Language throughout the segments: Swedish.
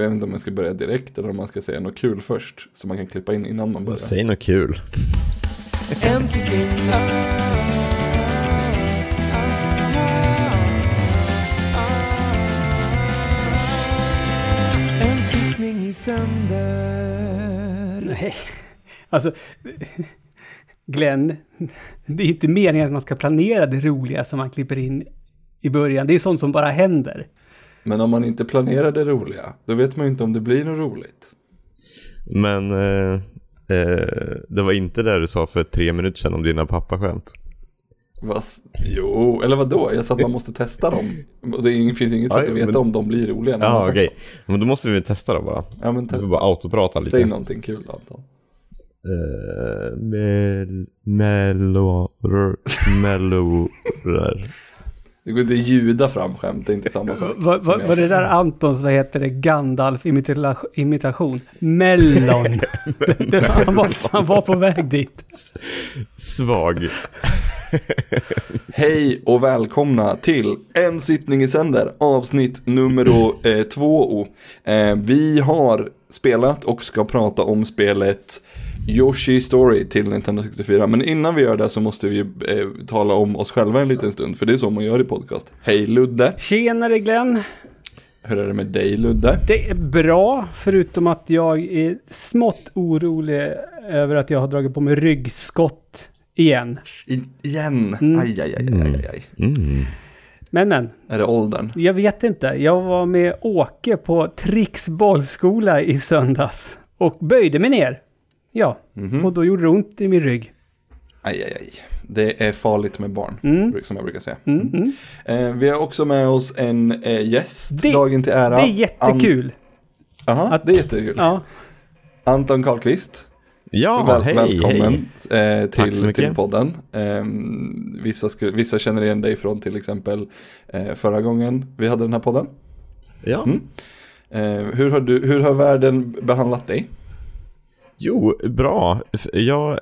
jag vet inte om jag ska börja direkt eller om man ska säga något kul först. Så man kan klippa in innan man börjar. Säg något kul. En sittning i sänder Nej, alltså Glenn, det är inte meningen att man ska planera det roliga som man klipper in i början. Det är sånt som bara händer. Men om man inte planerar det roliga, då vet man ju inte om det blir något roligt. Men eh, eh, det var inte det du sa för tre minuter sedan om dina pappaskämt. Vas? Jo, eller vad då? Jag sa att man måste testa dem. Det finns inget sätt att veta men- om de blir roliga. Ja okej, dem. men då måste vi testa då bara. Ja, men Du får te- bara autoprata lite. säg någonting kul Anton. Eh, mel, mellor, mellorer. Det går inte att ljuda fram skämt, det är inte samma sak. Var, var, som jag- var det där Antons, vad heter det, Gandalf-imitation? Mellon. Det- det- han, var, han var på väg dit. Svag. Hej och välkomna till En sittning i sänder, avsnitt nummer eh, två. Eh, vi har spelat och ska prata om spelet Yoshi Story till Nintendo 64. Men innan vi gör det så måste vi eh, tala om oss själva en liten stund, för det är så man gör i podcast. Hej Ludde, Tjenare Glenn. hur är det med dig Ludde? Det är bra, förutom att jag är smått orolig över att jag har dragit på mig ryggskott igen. I, igen, Mm. aj, aj, aj, aj, aj, aj. Mm. Men men, Är det åldern? jag vet inte. Jag var med Åke på Tricks bollskola i söndags och böjde mig ner. Ja, Mhm. och då gjorde det ont i min rygg. Aj, aj, aj. Det är farligt med barn, Mm. som jag brukar säga. Mm, mm. Eh, vi har också med oss en eh, gäst, Det- dagen till ära. Det är jättekul. An- Aha, att- det är jättekul. Ja, Anton Karlqvist, Ja, väl, hej, välkommen hej. eh, till, till podden. Eh, vissa, vissa känner igen dig från till exempel eh, förra gången vi hade den här podden. Ja. Mm. Eh, hur, har du, hur har världen behandlat dig? Jo, bra. Jag, eh,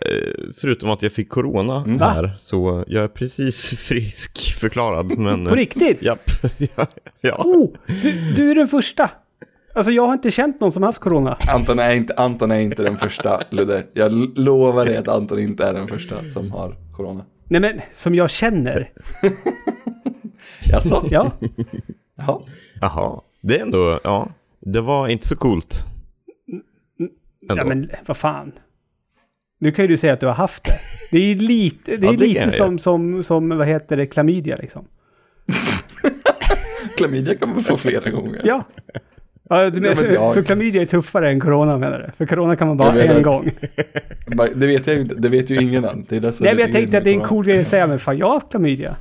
förutom att jag fick corona Mm. här, så jag är precis frisk förklarad. Men, på riktigt. Japp. ja. ja. Oh, du, du är den första. Alltså jag har inte känt någon som haft corona. Anton är inte, Anton är inte den första, Ludde. Jag lovar dig att Anton inte är den första som har corona. Nej men, som jag känner. Jaså? Ja, Jaha. Jaha, det är ändå, ja. Det var inte så coolt. Ändå. ja men vad fan. Nu kan ju du säga att du har haft det. Det är lite, det Ja, är det kan lite som, som, som, vad heter det, klamydia liksom. Klamydia kan man få flera gånger. Ja. Ja, du Ja, men så, jag- så klamydia är tuffare än corona menar du? För corona kan man bara en gång. Det vet jag inte, det vet ju ingen än. Det är det Nej men jag tänkte att det är en cool grej att säga, men fan jag har haft klamydia.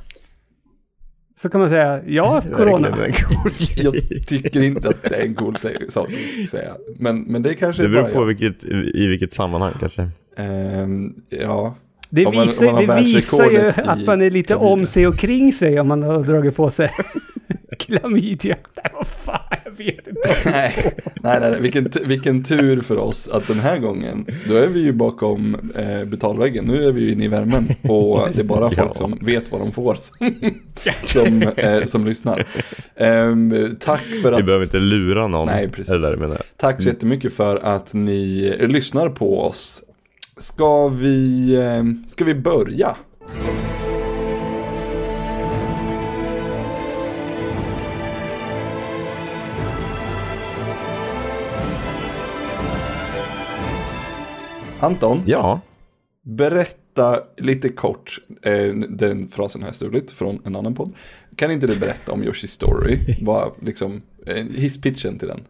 Så kan man säga, haft corona. Cool Jag tycker inte att det är en cool sak att säga. Men, men det kanske Det beror bara på jag. vilket, i vilket sammanhang kanske. Ehm, ja, Det man- visar, det visar ju att man är lite klamydia. om sig och kring sig om man har dragit på sig klamydia. Nej, vad fan, jag vet inte. nej, nej, nej, vilken, vilken tur för oss att den här gången, då är vi ju bakom eh, betalväggen, nu är vi ju inne i värmen och det är bara folk Ja. som vet vad de får som, som, eh, som lyssnar. Ehm, tack för Vi att behöver inte lura någon. Nej, precis. Menar? Tack så jättemycket för att ni eh, lyssnar på oss. Ska vi, eh, ska vi börja? Anton, Ja. berätta lite kort, eh, den frasen har jag stulit från en annan podd. Kan inte du berätta om Yoshi Story? Vad, liksom, eh, hisspitchen till den.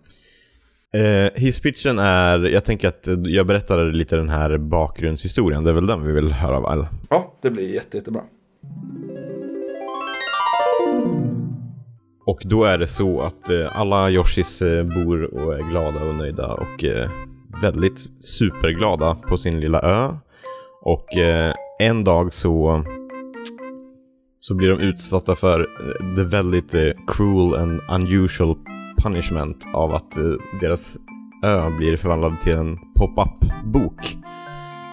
Eh, hisspitchen är, jag tänker att jag berättade lite den här bakgrundshistorien. Det är väl den vi vill höra väl? Ja, det blir jätte, jättebra. Och då är det så att eh, alla Yoshis eh, bor och är glada och nöjda och eh, väldigt superglada på sin lilla ö. Och en dag så så blir de utsatta för the väldigt cruel and unusual punishment av att eh, deras ö blir förvandlad till en pop-up-bok.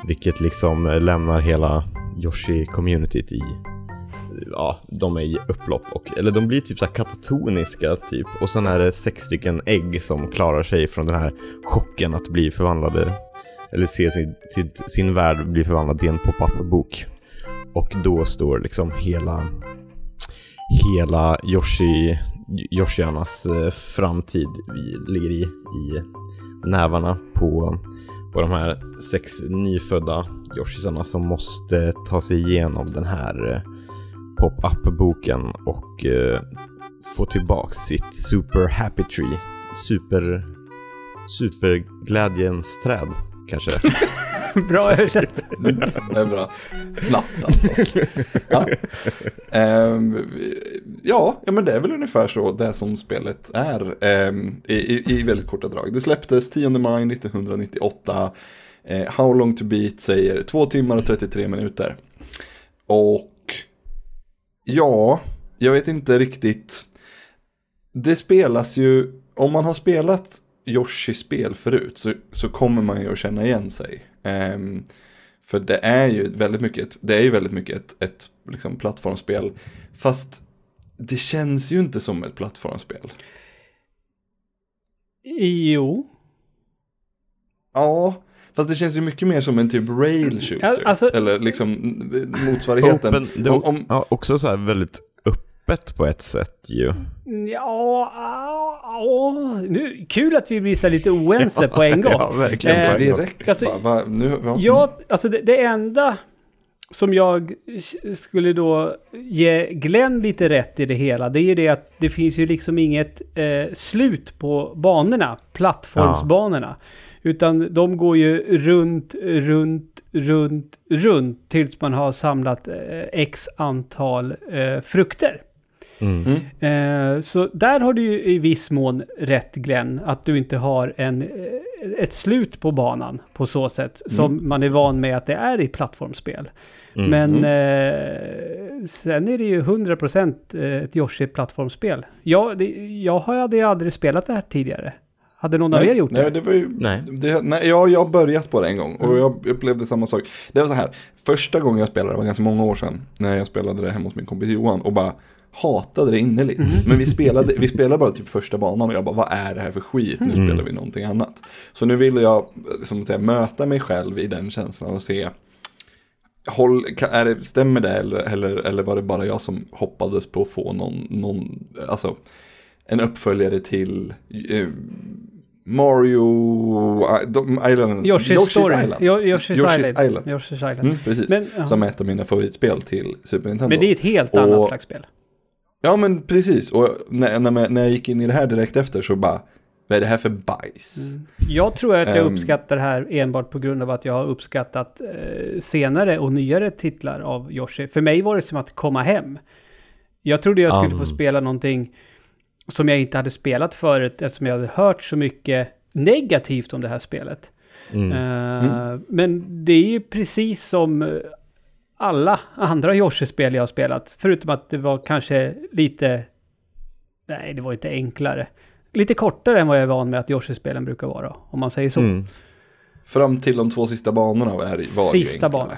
Vilket liksom eh, lämnar hela Yoshi-communityt i eh, ja, de är i upplopp och, eller de blir typ så här katatoniska typ. Och sen är det sex stycken ägg som klarar sig från den här chocken att bli förvandlade, eller se sin, sin, sin värld bli förvandlad till en pop-up-bok. Och då står liksom hela, hela Yoshi, Yoshianas eh, framtid ligger i, i nävarna på, på de här sex nyfödda Yoshisarna som måste ta sig igenom den här eh, pop-up-boken och eh, få tillbaks sitt super happy tree. Super, superglädjens träd kanske. Bra översatt. Det är bra. Snabbt alltså. Ja. Ehm, ja, ja, men det är väl ungefär så det som spelet är eh, i, i, väldigt korta drag. Det släpptes 10 maj 1998. Eh, How long to beat säger 2 timmar och 33 minuter. Och ja, jag vet inte riktigt. Det spelas ju, om man har spelat Yoshi-spel förut så, så kommer man ju att känna igen sig. Eh, för det är ju väldigt mycket, det är ju väldigt mycket ett, ett liksom plattformsspel. Fast det känns ju inte som ett plattformsspel. Jo. Ja, fast det känns ju mycket mer som en typ rail shooter. Ja, alltså- Eller liksom motsvarigheten. Open, det, om, om, ja, också så här väldigt öppet på ett sätt ju. Ja, ja, ja. nu, kul att vi blir så lite oense på en gång. Ja, verkligen. Eh, direkt alltså- va, va, nu, va, Ja, alltså det, det enda som jag skulle då ge Glenn lite rätt i det hela, det är ju det att det finns ju liksom inget eh, slut på banorna, plattformsbanorna. Utan de går ju runt, runt, runt, runt tills man har samlat eh, x antal eh, frukter. Mm. Mm. Eh, så där har du ju i viss mån rätt Glenn, att du inte har en, eh, ett slut på banan på så sätt som man är van med att det är i plattformsspel. Mm. Men eh, sen är det ju 100% ett Yoshi-plattformsspel. Jag, det, jag hade aldrig spelat det här tidigare. Hade någon av er gjort nej, det? det var ju, Nej. Det, nej, ja, jag har börjat på det en gång och Mm. jag upplevde samma sak. Det var så här, första gången jag spelade, det var ganska många år sedan, när jag spelade det hemma hos min kompis Johan och bara hatade det innerligt. Mm. Men vi spelade, vi spelade bara typ första banan och jag bara, vad är det här för skit? Nu Mm. spelar vi någonting annat. Så nu ville jag liksom, säga, möta mig själv i den känslan och se, håll, är det, stämmer det eller, eller, eller var det bara jag som hoppades på att få någon, någon alltså, en uppföljare till eh, Mario de- Island. Yoshi's, Story. Island. Yoshi's, Yoshi's Island. Yoshi's Island. Mm, precis, Men, ja. som är ett av mina favoritspel till Super Nintendo. Men det är ett helt Och- annat slags spel. Ja men precis, och när, när, jag- när jag gick in i det här direkt efter så bara, vad är det här för bajs? Mm. Jag tror att jag Ehm. uppskattar det här enbart på grund av att jag har uppskattat eh, senare och nyare titlar av Yoshi. För mig var det som att komma hem. Jag trodde jag skulle Um. få spela någonting som jag inte hade spelat förut eftersom jag hade hört så mycket negativt om det här spelet. Mm. Eh, Men det är ju precis som eh, alla andra Yoshi-spel jag har spelat. Förutom att det var kanske lite... Nej, det var inte enklare. Lite kortare än vad jag är van med att Yoshi-spelen brukar vara. Om man säger så. Mm. Fram till de två sista banorna är, var ju Sista banan.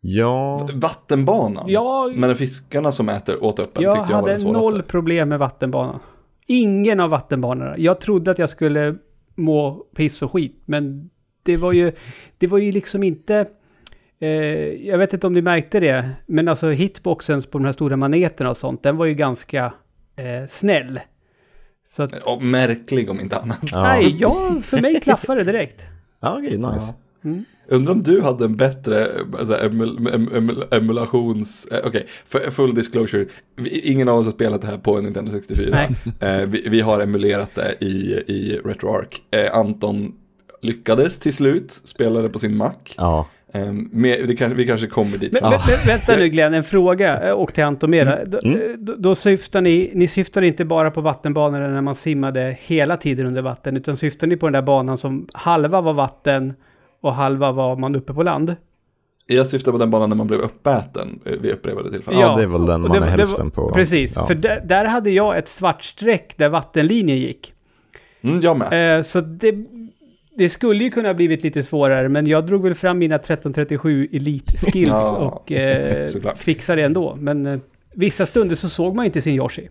Ja, Vattenbanan, Jag, med de fiskarna som äter, åt upp en jag tyckte jag var hade den svåraste. noll problem med vattenbanan. Ingen av vattenbanorna. Jag trodde att jag skulle må piss och skit, men det var ju, det var ju liksom inte... Eh, jag vet inte om ni märkte det, men alltså hitboxen på de här stora maneterna och sånt, den var ju ganska eh, snäll. Så att, Och märklig om inte annat. Ja. nej, jag, för mig klaffade det direkt. ja okej, nice. Mm. Undrar om du hade en bättre alltså, emul, em, emul, emulations... Eh, Okej, för full disclosure. Vi, ingen av oss har spelat det här på en Nintendo 64. Nej. Eh, vi, vi har emulerat det i, i RetroArch. Eh, Anton lyckades till slut, spelade på sin Mac. Ja. Eh, med, det kanske, vi kanske kommer dit. Men, Ja. men, men vänta nu Glenn, en fråga eh, och till Antomera. Mm. Då, eh, då, då syftar ni, ni syftar inte bara på vattenbanorna när man simmade hela tiden under vatten, utan syftar ni på den där banan som halva var vatten och halva var man uppe på land? Jag syftar på den banan när man blev uppäten eh, vid upprepade tillfällen. Ja, det är väl den man det- är hälften på. Precis, Ja. för där, där hade jag ett svart streck där vattenlinjen gick. Mm, jag med. Eh, så det, det skulle ju kunna blivit lite svårare, men jag drog väl fram mina 1337 Elite Skills Ja, och eh, fixade det ändå. Men eh, vissa stunder så såg man inte sin Yoshi.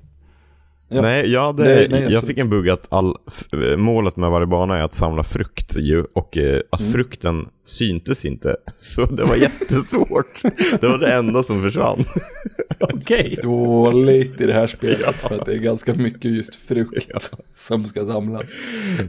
Ja. Nej, jag, hade, Nej, nej, jag fick en bugg att all, målet med varje bana är att samla frukt ju, och eh, att Mm. frukten syntes inte. Så det var jättesvårt. det var det enda som försvann. Okej. Dåligt i det här spelet för att det är ganska mycket just frukt som ska samlas.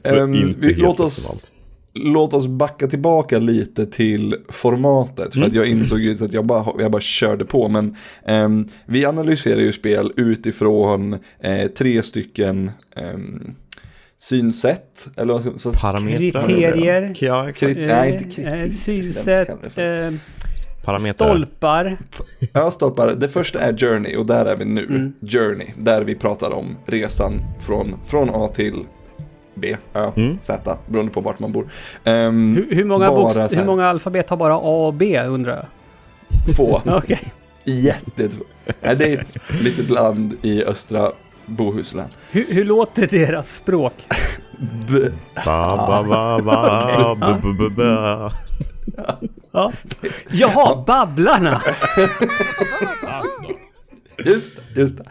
Så inte vi, helt låt, oss, optimalt. Låt oss backa tillbaka lite till formatet. För att jag insåg ju att jag bara, jag bara körde på. Men ehm, vi analyserar ju spel utifrån eh, tre stycken ehm, synsätt. Eller vad ska? Parametrar? Kriterier. Ja, exakt. Krit- nej, inte Eh, kritik. eh, Synsätt, Parametrar. stolpar. Ja, stoppar. Det första är Journey och där är vi nu. Mm. Journey, där vi pratar om resan från, från A till B, Ö, Mm. Z, beroende på vart man bor. Ehm, Hur, hur, många bara hur många alfabet har bara A och B undrar jag? Få. Okej. Jätte... Nej, det är ett litet land i östra Bohuslän. Hur, hur låter deras språk? B- Ba, ba, ba, ba, bu, bu, bu, ba. Ja. Jaha, Babblarna! Just det, just det.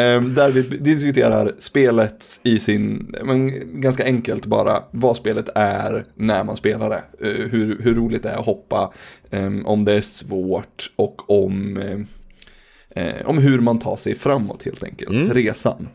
Ehm, där vi diskuterar spelet i sin, men ganska enkelt bara, vad spelet är när man spelar det. Eh, hur, hur roligt det är att hoppa, ehm, om det är svårt och om, eh, om hur man tar sig framåt helt enkelt, Mm. resan.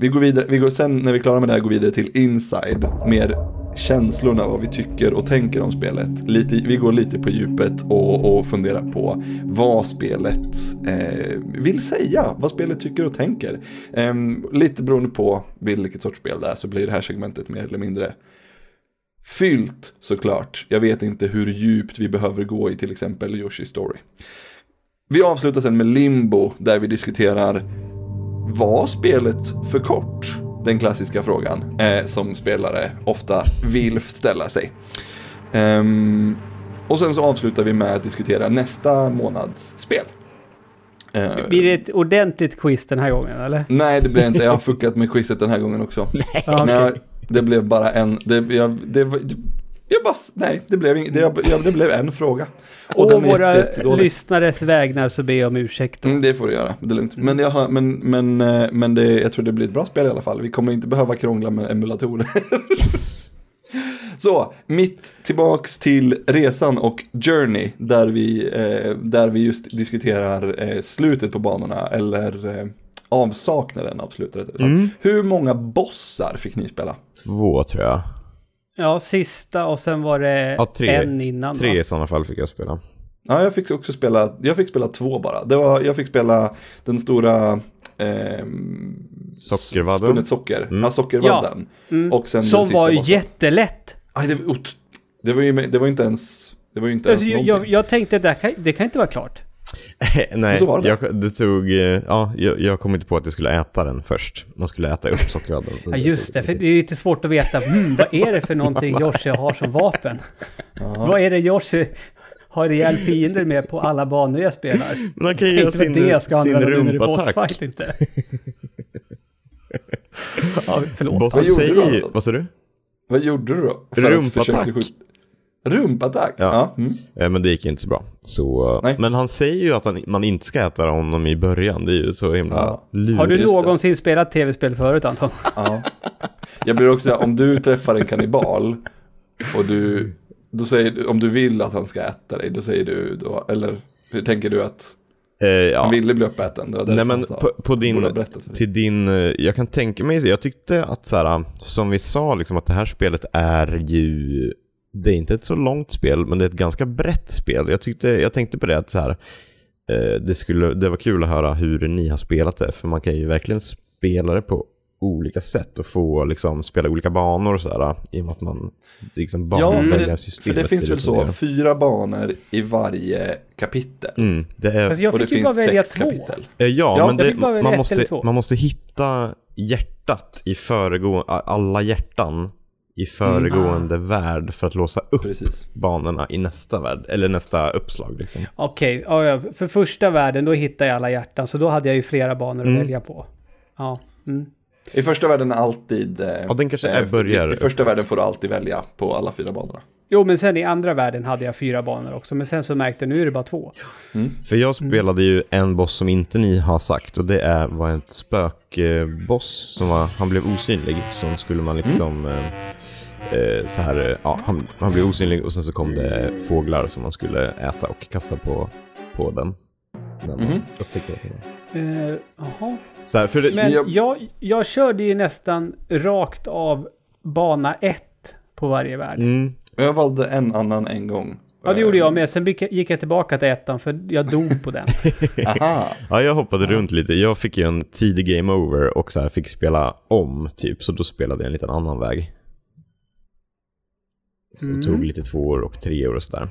Vi går vidare, vi går sen när vi är klara med det här går vi vidare till inside, mer känslorna, vad vi tycker och tänker om spelet. Lite, vi går lite på djupet och, och funderar på vad spelet eh, vill säga, vad spelet tycker och tänker. Eh, lite beroende på vilket sorts spel det är så blir det här segmentet mer eller mindre fyllt såklart. Jag vet inte hur djupt vi behöver gå i till exempel Yoshi Story. Vi avslutar sen med Limbo där vi diskuterar var spelet för kort? Den klassiska frågan eh, som spelare ofta vill ställa sig. Ehm, och sen så avslutar vi med att diskutera nästa månads spel. Eh, Blir det ett ordentligt quiz den här gången eller? Nej, det blir inte. Jag har fuckat med quizet den här gången också. Nej, det blev bara en, det, jag, det, jag bara, nej, det blev, ing- det, det blev en fråga. Och den är våra jätte- jättedålig. lyssnares vägnar så ber jag om ursäkt. Mm, det får du göra, det är lugnt. Men, jag, men, men, eh, men det, jag tror det blir ett bra spel i alla fall. Vi kommer inte behöva krångla med emulatorer. Så, mitt tillbaks till resan och Journey, där vi, eh, där vi just diskuterar eh, slutet på banorna, eller eh, avsaknaden av slutet. Mm. Hur många bossar fick ni spela? Två tror jag. Ja, sista och sen var det Ja, tre. en innan. va? Tre i sådana fall fick jag spela. Ja, jag fick också spela, jag fick spela två bara. Det var, jag fick spela den stora ehm, Sockervadden. Spunnet socker, Mm. ja sockervadden. Mm. Och sen den Som sista var bossen. jättelätt. Aj, det, var, det, var ju, det var inte ens, det var ju inte Alltså, ens jag, någonting. jag, jag tänkte det, kan, det kan inte vara klart. Nej, så var det. jag, det tog, eh, ja, jag, jag kom inte på att jag skulle äta den först. Man skulle äta upp sockervadden. Ja, just det, för det är lite svårt att veta. Hmm, vad är det för någonting Yoshi har som vapen? Vad är det Yoshi har ihjäl fiender med på alla banor jag spelar? Men han kan Det ju göra sin, det jag ska sin rumpattack. inte. ja, förlåt. Bossen Vad gjorde du säger, vad sa du? Vad gjorde du då? För Rumpattack. Rumpattack? Ja. Ja. mm. Eh, Men det gick inte så bra. Så, Nej. men han säger ju att han, man inte ska äta honom i början. Det är ju så himla Ja. lurigt. Har du någonsin spelat tv-spel förut Anton? ja. Jag blir också, om du träffar en kannibal och du, då säger du, om du vill att han ska äta dig, då säger du då, eller hur tänker du att Eh, ja. han ville bli uppäten? Det var Nej men på, på din, till din, eh, jag kan tänka mig, jag tyckte att så här, som vi sa liksom att det här spelet är ju, det är inte ett så långt spel men det är ett ganska brett spel. Jag tyckte, jag tänkte på det att så här, eh, det skulle, det var kul att höra hur ni har spelat det för man kan ju verkligen spela det på olika sätt och få liksom spela olika banor och sådär i och med att man liksom bara Ja, det, för systemet. det finns väl så, fyra banor i varje kapitel. Mm, det är, Alltså jag och det fick ju bara finns välja sex två. kapitel. Eh, Ja, Ja, men jag det, fick bara välja man, måste, man måste hitta hjärtat i föregående, alla hjärtan i föregående värld för att låsa upp Precis. banorna i nästa värld, eller nästa uppslag liksom. Okej, ja, för första världen då hittade jag alla hjärtan så då hade jag ju flera banor att Mm. välja på. Ja. Mm. I första världen är alltid... eh, Ja, den kanske eh, är börjar I, I första världen får du alltid välja på alla fyra banorna. Jo, men sen i andra världen hade jag fyra banor också. Men sen så märkte jag nu är det bara två. För jag spelade ju en boss som inte ni har sagt och det är, var en spökboss som var, han blev osynlig. Som skulle man liksom, eh, eh, så här, eh, ja, han, han blev osynlig och sen så kom det fåglar som man skulle äta och kasta på, på den. När man Mhm. upptäckte det. Eh, Jaha. Så här, för det, Men jag- jag, jag körde ju nästan rakt av bana ett på varje värld. mm, Jag valde en annan en gång. Ja, det gjorde jag med. Sen gick jag- tillbaka till ettan för jag dog på den. Aha. Ja, jag hoppade runt lite. Jag fick ju en tidig game over och så här fick spela om typ, så då spelade jag en liten annan väg. Så det Mm. tog lite två år och tre år och sådär.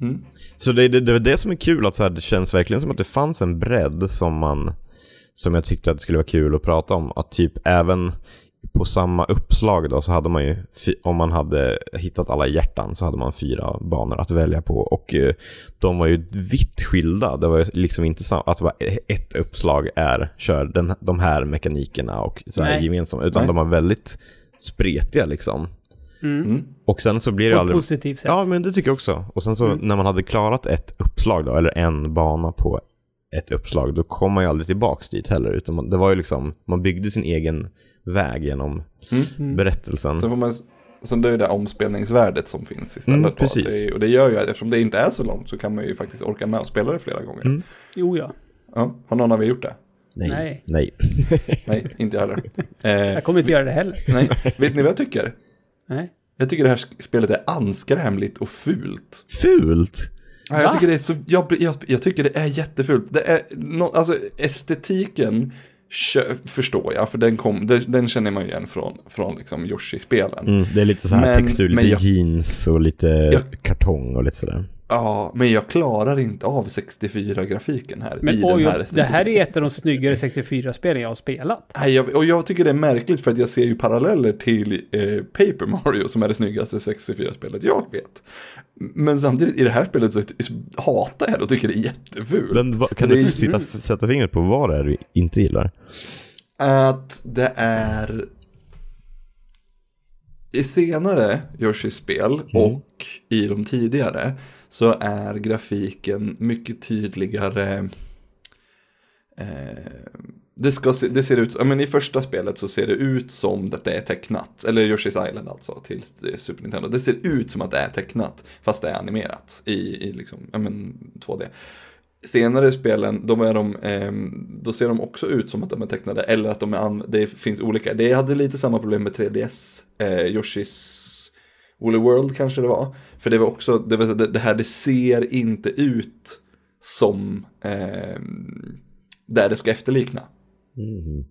Mm. Så det, det, det det som är kul, att så här, det känns verkligen som att det fanns en bredd som man, som jag tyckte att det skulle vara kul att prata om. Att typ även på samma uppslag då så hade man ju, om man hade hittat alla hjärtan så hade man fyra banor att välja på och eh, de var ju vitt skilda. Det var ju liksom inte så att var ett uppslag är kör den, de här mekanikerna och så här Nej. gemensamma, utan Nej. de var väldigt spretiga liksom. Mm. Mm. Och sen så blir det På ett aldrig... positivt sätt. Ja, men det tycker jag också. Och sen så Mm. när man hade klarat ett uppslag då, eller en bana på ett uppslag, då kom man ju aldrig tillbaks dit heller. Utan man, det var ju liksom, man byggde sin egen väg genom Mm. berättelsen. Så får man, så det är det omspelningsvärdet som finns istället. Mm, precis. Det, och det gör ju att eftersom det inte är så långt så kan man ju faktiskt orka med och spela det flera gånger. Mm. Jo, ja. Ja, har någon av er gjort det? Nej. Nej. Nej. Nej, inte jag heller. Eh, Jag kommer inte göra det heller. nej, vet ni vad jag tycker? Nej. Jag tycker det här spelet är anskrämligt och fult. Fult! Ja, jag tycker det är så, jag, jag, jag tycker det är jättefult. Det är, no, alltså estetiken förstår jag, för den, kom, den, den känner man ju igen från, från liksom Yoshi-spelen. Mm, det är lite så här Men- textur, lite men jag- jeans och lite kartong och lite sådär. Ja, men jag klarar inte av 64-grafiken här i Men den oj, här oj, det här är ett av de snyggare 64-spelen jag har spelat. Nej, jag, och jag tycker det är märkligt för att jag ser ju paralleller till eh, Paper Mario som är det snyggaste 64-spelet jag vet. Men samtidigt i det här spelet så, så hatar jag det och tycker det är jättefult. Men vad- kan det du sitta, sätta fingret på vad det är du inte gillar? Att det är i senare Yoshi-spel och i de tidigare så är grafiken mycket tydligare. Eh, det, ska se, det ser ut, ja, men i första spelet så ser det ut som att det är tecknat, eller Yoshi's Island alltså till eh, Super Nintendo. Det ser ut som att det är tecknat fast det är animerat i, i liksom, ja, men 2D. Senare i spelen, då, är de, eh, då ser de också ut som att de är tecknade eller att de är det finns olika. Det hade lite samma problem med 3DS, eh, Yoshis Woolly World kanske det var. För det var också, det, var, det, det här det ser inte ut som ehm, där det ska efterlikna. Mhm.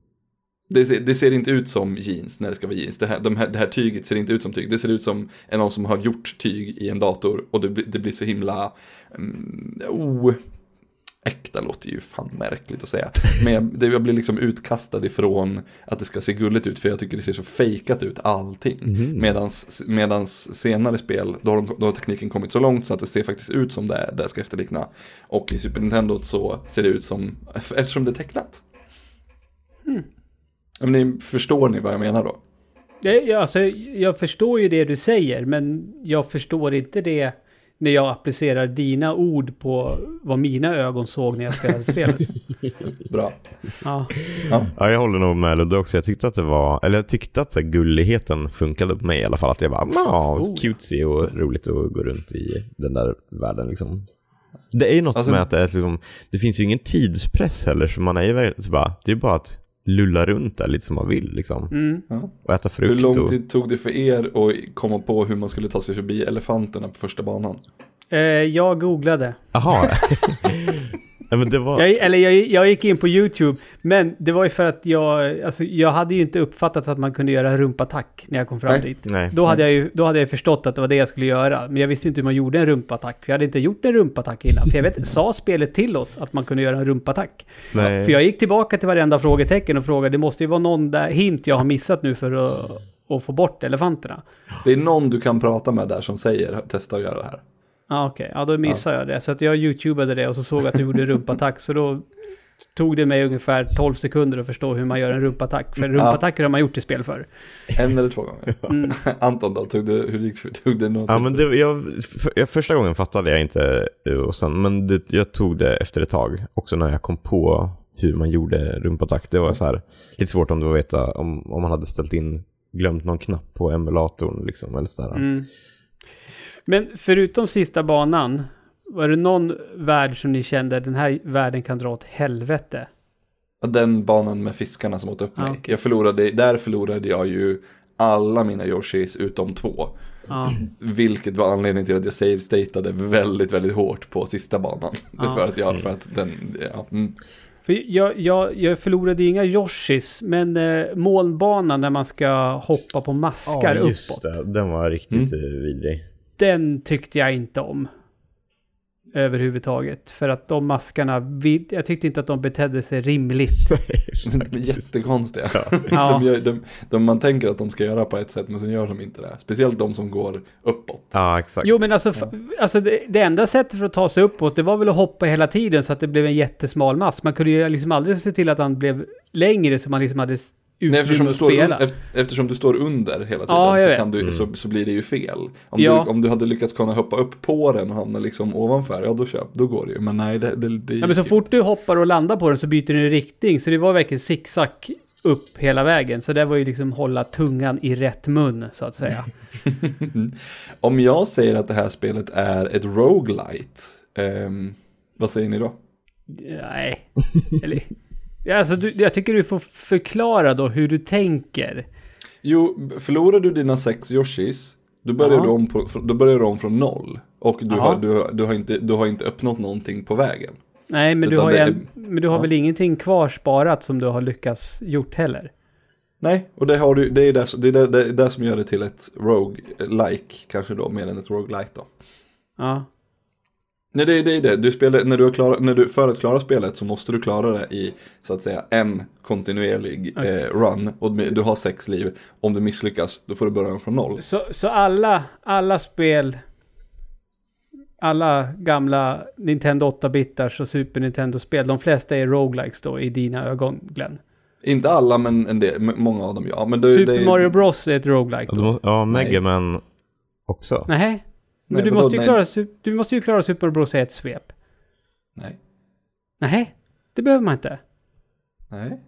Det ser, det ser inte ut som jeans när det ska vara jeans. Det här, de här, det här tyget ser inte ut som tyg. Det ser ut som en någon som har gjort tyg i en dator. Och det, blir- det blir så himla... Mm, oh, äkta låter ju fan märkligt att säga. Men jag, det, jag blir liksom utkastad ifrån att det ska se gulligt ut. För jag tycker det ser så fejkat ut allting. Medans, medans senare spel, då har, de, då har tekniken kommit så långt så att det ser faktiskt ut som det, är, det ska efterlikna. Och i Super Nintendo så ser det ut som, eftersom det är tecknat. Men ni, förstår ni vad jag menar då? Jag, alltså, jag förstår ju det du säger, men jag förstår inte det när jag applicerar dina ord på vad mina ögon såg när jag spelade spelet. Bra. Ja. Ja, jag håller nog med Ludde också. Jag tyckte att det var, eller jag tyckte att så här, gulligheten funkade på mig i alla fall. Att jag bara, ja, Oh. cutesy och roligt att gå runt i den där världen liksom. Det är ju något Alltså- med att det är liksom, det finns ju ingen tidspress heller, så man är ju verkligen så bara, det är bara att lulla runt där lite som man vill liksom. Mm. Och äta frukt Hur lång och... tid tog det för er att komma på hur man skulle ta sig förbi elefanterna på första banan? Eh, jag googlade. Jaha. Nej men det var... Jag, eller jag, jag gick in på YouTube, men det var ju för att jag, alltså, jag hade ju inte uppfattat att man kunde göra rumpattack när jag kom fram Nej. dit. Nej. Då hade, jag ju, då hade jag förstått att det var det jag skulle göra, men jag visste inte hur man gjorde en rumpattack. För jag hade inte gjort en rumpattack innan. För jag vet, sa spelet till oss att man kunde göra en rumpattack? Nej. För jag gick tillbaka till varenda frågetecken och frågade, det måste ju vara någon där hint jag har missat nu för att, att få bort elefanterna. Det är någon du kan prata med där som säger testa att göra det här. Ja, okej. Ja, då missade jag det. Så att jag youtubade det och så såg att du gjorde rumpattack. Så då tog det mig ungefär 12 sekunder att förstå hur man gör en rumpattack. För rumpattacker har man gjort i spel för. En eller två gånger. Mm. Anton då, tog det, hur gick tog det något? Ja, men det, jag, för, jag, första gången fattade jag inte, och sen, men det, jag tog det efter ett tag, också när jag kom på hur man gjorde rumpattack. Det var så här, lite svårt om du veta om, om man hade ställt in, glömt någon knapp på emulatorn liksom, eller sådär. Mm. Men förutom sista banan, var det någon värld som ni kände den här världen kan dra åt helvete? Den banan med fiskarna som åt upp mig. Okej. Jag förlorade, där förlorade jag ju alla mina Yoshis utom två. Ja. Vilket var anledningen till att jag save-statade väldigt, väldigt hårt på sista banan. Ja. för att jag, för att den, ja, mm. För jag, jag, jag förlorade ju inga Yoshis, men eh, molnbanan när man ska hoppa på maskar Ja, just uppåt. det. Den var riktigt Mm. eh, vidrig. Den tyckte jag inte om. Överhuvudtaget. För att de maskarna, jag tyckte inte att de betedde sig rimligt. De är jättekonstiga. Ja. De gör, de, de, man tänker att de ska göra på ett sätt men så gör de inte det. Speciellt de som går uppåt. Ja, exakt. Jo men alltså, f- alltså det, det enda sättet för att ta sig uppåt det var väl att hoppa hela tiden så att det blev en jättesmal mask. Man kunde ju liksom aldrig se till att han blev längre så man liksom hade eftersom, utrymme du att står un, spela. eft- eftersom du står under hela tiden Ja, så, kan du, Mm. så, så blir det ju fel. Om, Ja. du, om du hade lyckats kunna hoppa upp på den och hamna liksom ovanför, ja då, köp, då går det ju. Men nej, det, det, det Ja, men så ju. fort du hoppar och landar på den så byter den i riktning. Så det var verkligen zigzag upp hela vägen. Så det var ju liksom hålla tungan i rätt mun så att säga. Om jag säger att det här spelet är ett roguelite, ehm, vad säger ni då? Nej. Eller, alltså, du, jag tycker du får förklara då hur du tänker. Jo, förlorar du dina sex Yoshis, då börjar, Ja. du, om på, då börjar du om från noll. Och du har, du, har- du, har inte, du har inte uppnått någonting på vägen. Nej, men du Utan har, det ju är- en, men du har ja. väl ingenting kvar sparat som du har lyckats gjort heller? Nej, och det, har du, det är det, det, är det, det är det som gör det till ett rogue-like, kanske då, mer än ett roguelite då. Ja. Nej, det är det. Är det. Du spelar, när du har klara, när du, för att klara spelet så måste du klara det i, så att säga, en kontinuerlig Okej. eh, run. Och du har sex liv. Om du misslyckas, då får du börja om från noll. Så, så alla, alla spel, alla gamla Nintendo 8-bitars och Super Nintendo-spel, de flesta är roguelikes då i dina ögon, Glenn? Inte alla, men en del, många av dem ja. Men det, Super det, Mario Bros är ett roguelike då? ja. Mega Man också. Nej. Men Nej, du, måste ju nej? klara, du måste ju klara Super Bros i ett svep. Nej. Nej, det behöver man inte. Nej.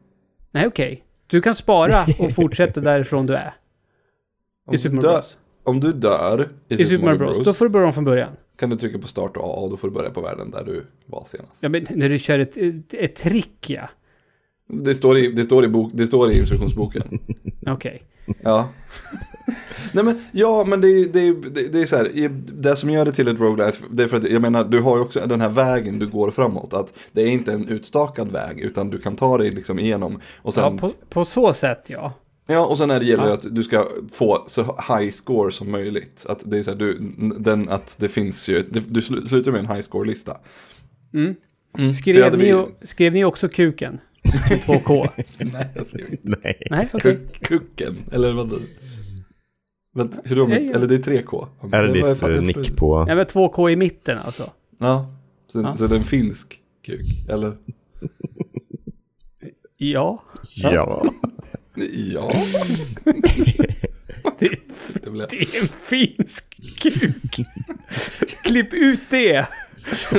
Nej, okej. Du kan spara och fortsätta därifrån du är. Om I Super Mario Bros. Om du dör i, I Super Mario Bros. Då får du börja om från början. kan du trycka på start och A och då får du börja på världen där du var senast. Ja, men när du kör ett, ett, ett trick, ja. Det, står i, det, står i bok, det står i instruktionsboken. Okej. Ja. Nej men, ja men det, det, det, det är så här, det som gör det till ett roguelite, det är för att, jag menar, du har ju också den här vägen du går framåt, att det är inte en utstakad väg, utan du kan ta dig liksom igenom, och sen, Ja, ja, på, på så sätt, ja. och sen är det gäller det Ja. att du ska få så high score som möjligt, att det är så här, du, den, att det finns ju, det, du slu- slutar med en high score-lista. Mm. Mm, Skrev, ni, vi- skrev ni också kuken? Med två K? Nej, jag skrev inte. Nej. Nej, okej. Kuck, kucken, eller vad det vad, hur då, ja. eller det är 3K. Är det Vad ditt eh, nick på... Ja, men två K i mitten alltså. Ja, så, Ja. så det är en finsk kuk, eller? Ja. Ja. Ja, Det, det det är en finsk kuk. Klipp ut det.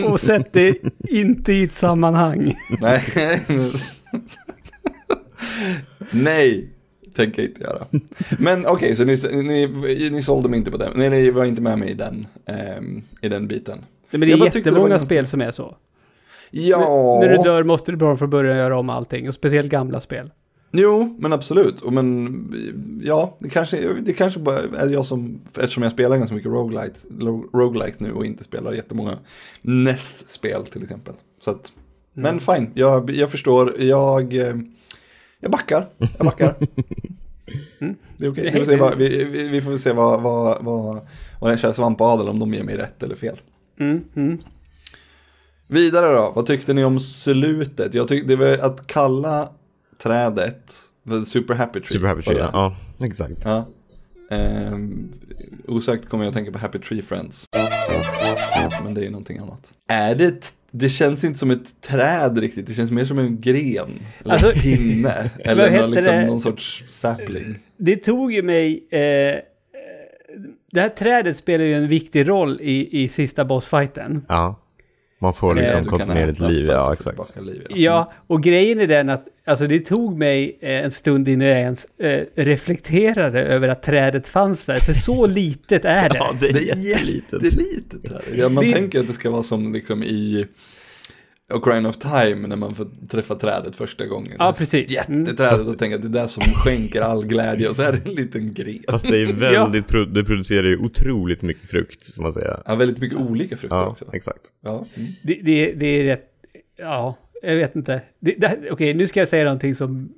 Och sätt det inte i ett sammanhang. Nej. Nej, tänker jag inte göra. Men okej, så ni, ni, ni sålde mig inte på den. Nej, ni var inte med mig i den, ehm, i den biten. Nej, men det är det jättemånga ganska- spel som är så. Ja, När du dör måste du börja från början göra om allting. Och speciellt gamla spel. jo, men absolut. Och men, ja, det kanske, det kanske bara är jag som, eftersom jag spelar ganska mycket roguelites, roguelikes nu och inte spelar jättemånga NES-spel till exempel. Så att, men fine, jag, jag förstår, jag, eh, jag backar, jag backar. Det är okej, vi, får se vad- vi, vi, vi får se vad, vad, vad, vad den kära svampadel, om de ger mig rätt eller fel. Mm, mm. Vidare då, vad tyckte ni om slutet? Jag tyckte det var att kalla trädet Super Happy Tree. Super Happy Tree, det. ja. Exakt. Ja. Ehm, osökt kommer jag att tänka på Happy Tree Friends. Men det är ju någonting annat. Är det ett, det känns inte som ett träd riktigt, det känns mer som en gren. Eller Alltså, en pinne. Eller någon, liksom, det? någon sorts sapling. Det tog ju mig... Eh, det här trädet spelar ju en viktig roll i, i sista bossfighten. Ja. Man får liksom kontinuerligt liv, ja exakt. liv, ja. Ja, och grejen är den att alltså det tog mig eh, en stund innan jag ens eh, reflekterade över att trädet fanns där. För så litet är det. Ja, det är, Det är jättelitet. Ja, man Det- tänker att det ska vara som liksom i Ocarina of Time när man får träffa trädet första gången. Ja, precis. Jätteträdet och tänker att det är det som skänker all glädje och så är det en liten gren. Fast det är väldigt, pro- det producerar ju otroligt mycket frukt, får man säga. Ja, väldigt mycket olika frukter Ja, också. exakt. Ja. Mm. Det, det, det är rätt... Ja, jag vet inte. Det, det, Okej, nu ska jag säga någonting som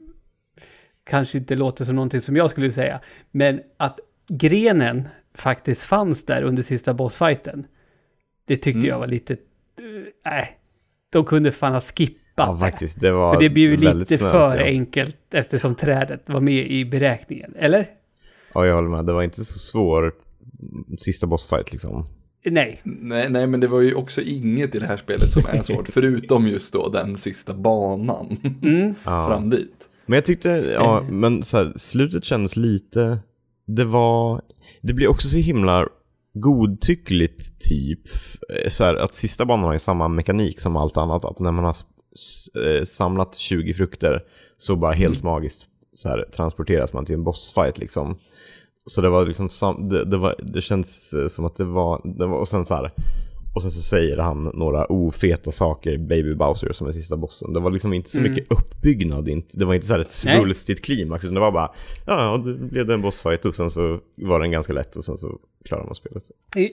kanske inte låter som någonting som jag skulle säga. Men att grenen faktiskt fanns där under sista bossfighten. Det tyckte Mm. jag var lite... Nej, de kunde fan ha skippat Ja, det. faktiskt. Det var För det blir ju lite snällt, för ja. enkelt eftersom trädet var med i beräkningen. Eller? Ja, jag håller med. Det var inte så svår sista bossfight liksom. Nej. Nej, nej, men det var ju också inget i det här spelet som är svårt, förutom just då den sista banan Mm. Fram dit. Men jag tyckte, ja, Eh. men så här, slutet kändes lite, det var, det blir också så himla godtyckligt typ. Så här, att sista banan har ju samma mekanik som allt annat, att när man har eh, samlat 20 frukter så bara helt magiskt så här, transporteras man till en bossfight liksom. Så det var liksom, det, det, var, det känns eh, som att det var, det var, och sen så här, och sen så säger han några ofeta saker, Baby Bowser som är sista bossen. Det var liksom inte så Mm. mycket uppbyggnad, det var inte så här ett svulstigt klimax, utan det var bara, ja, det blev det en bossfight och sen så var den ganska lätt och sen så klarade man spelet.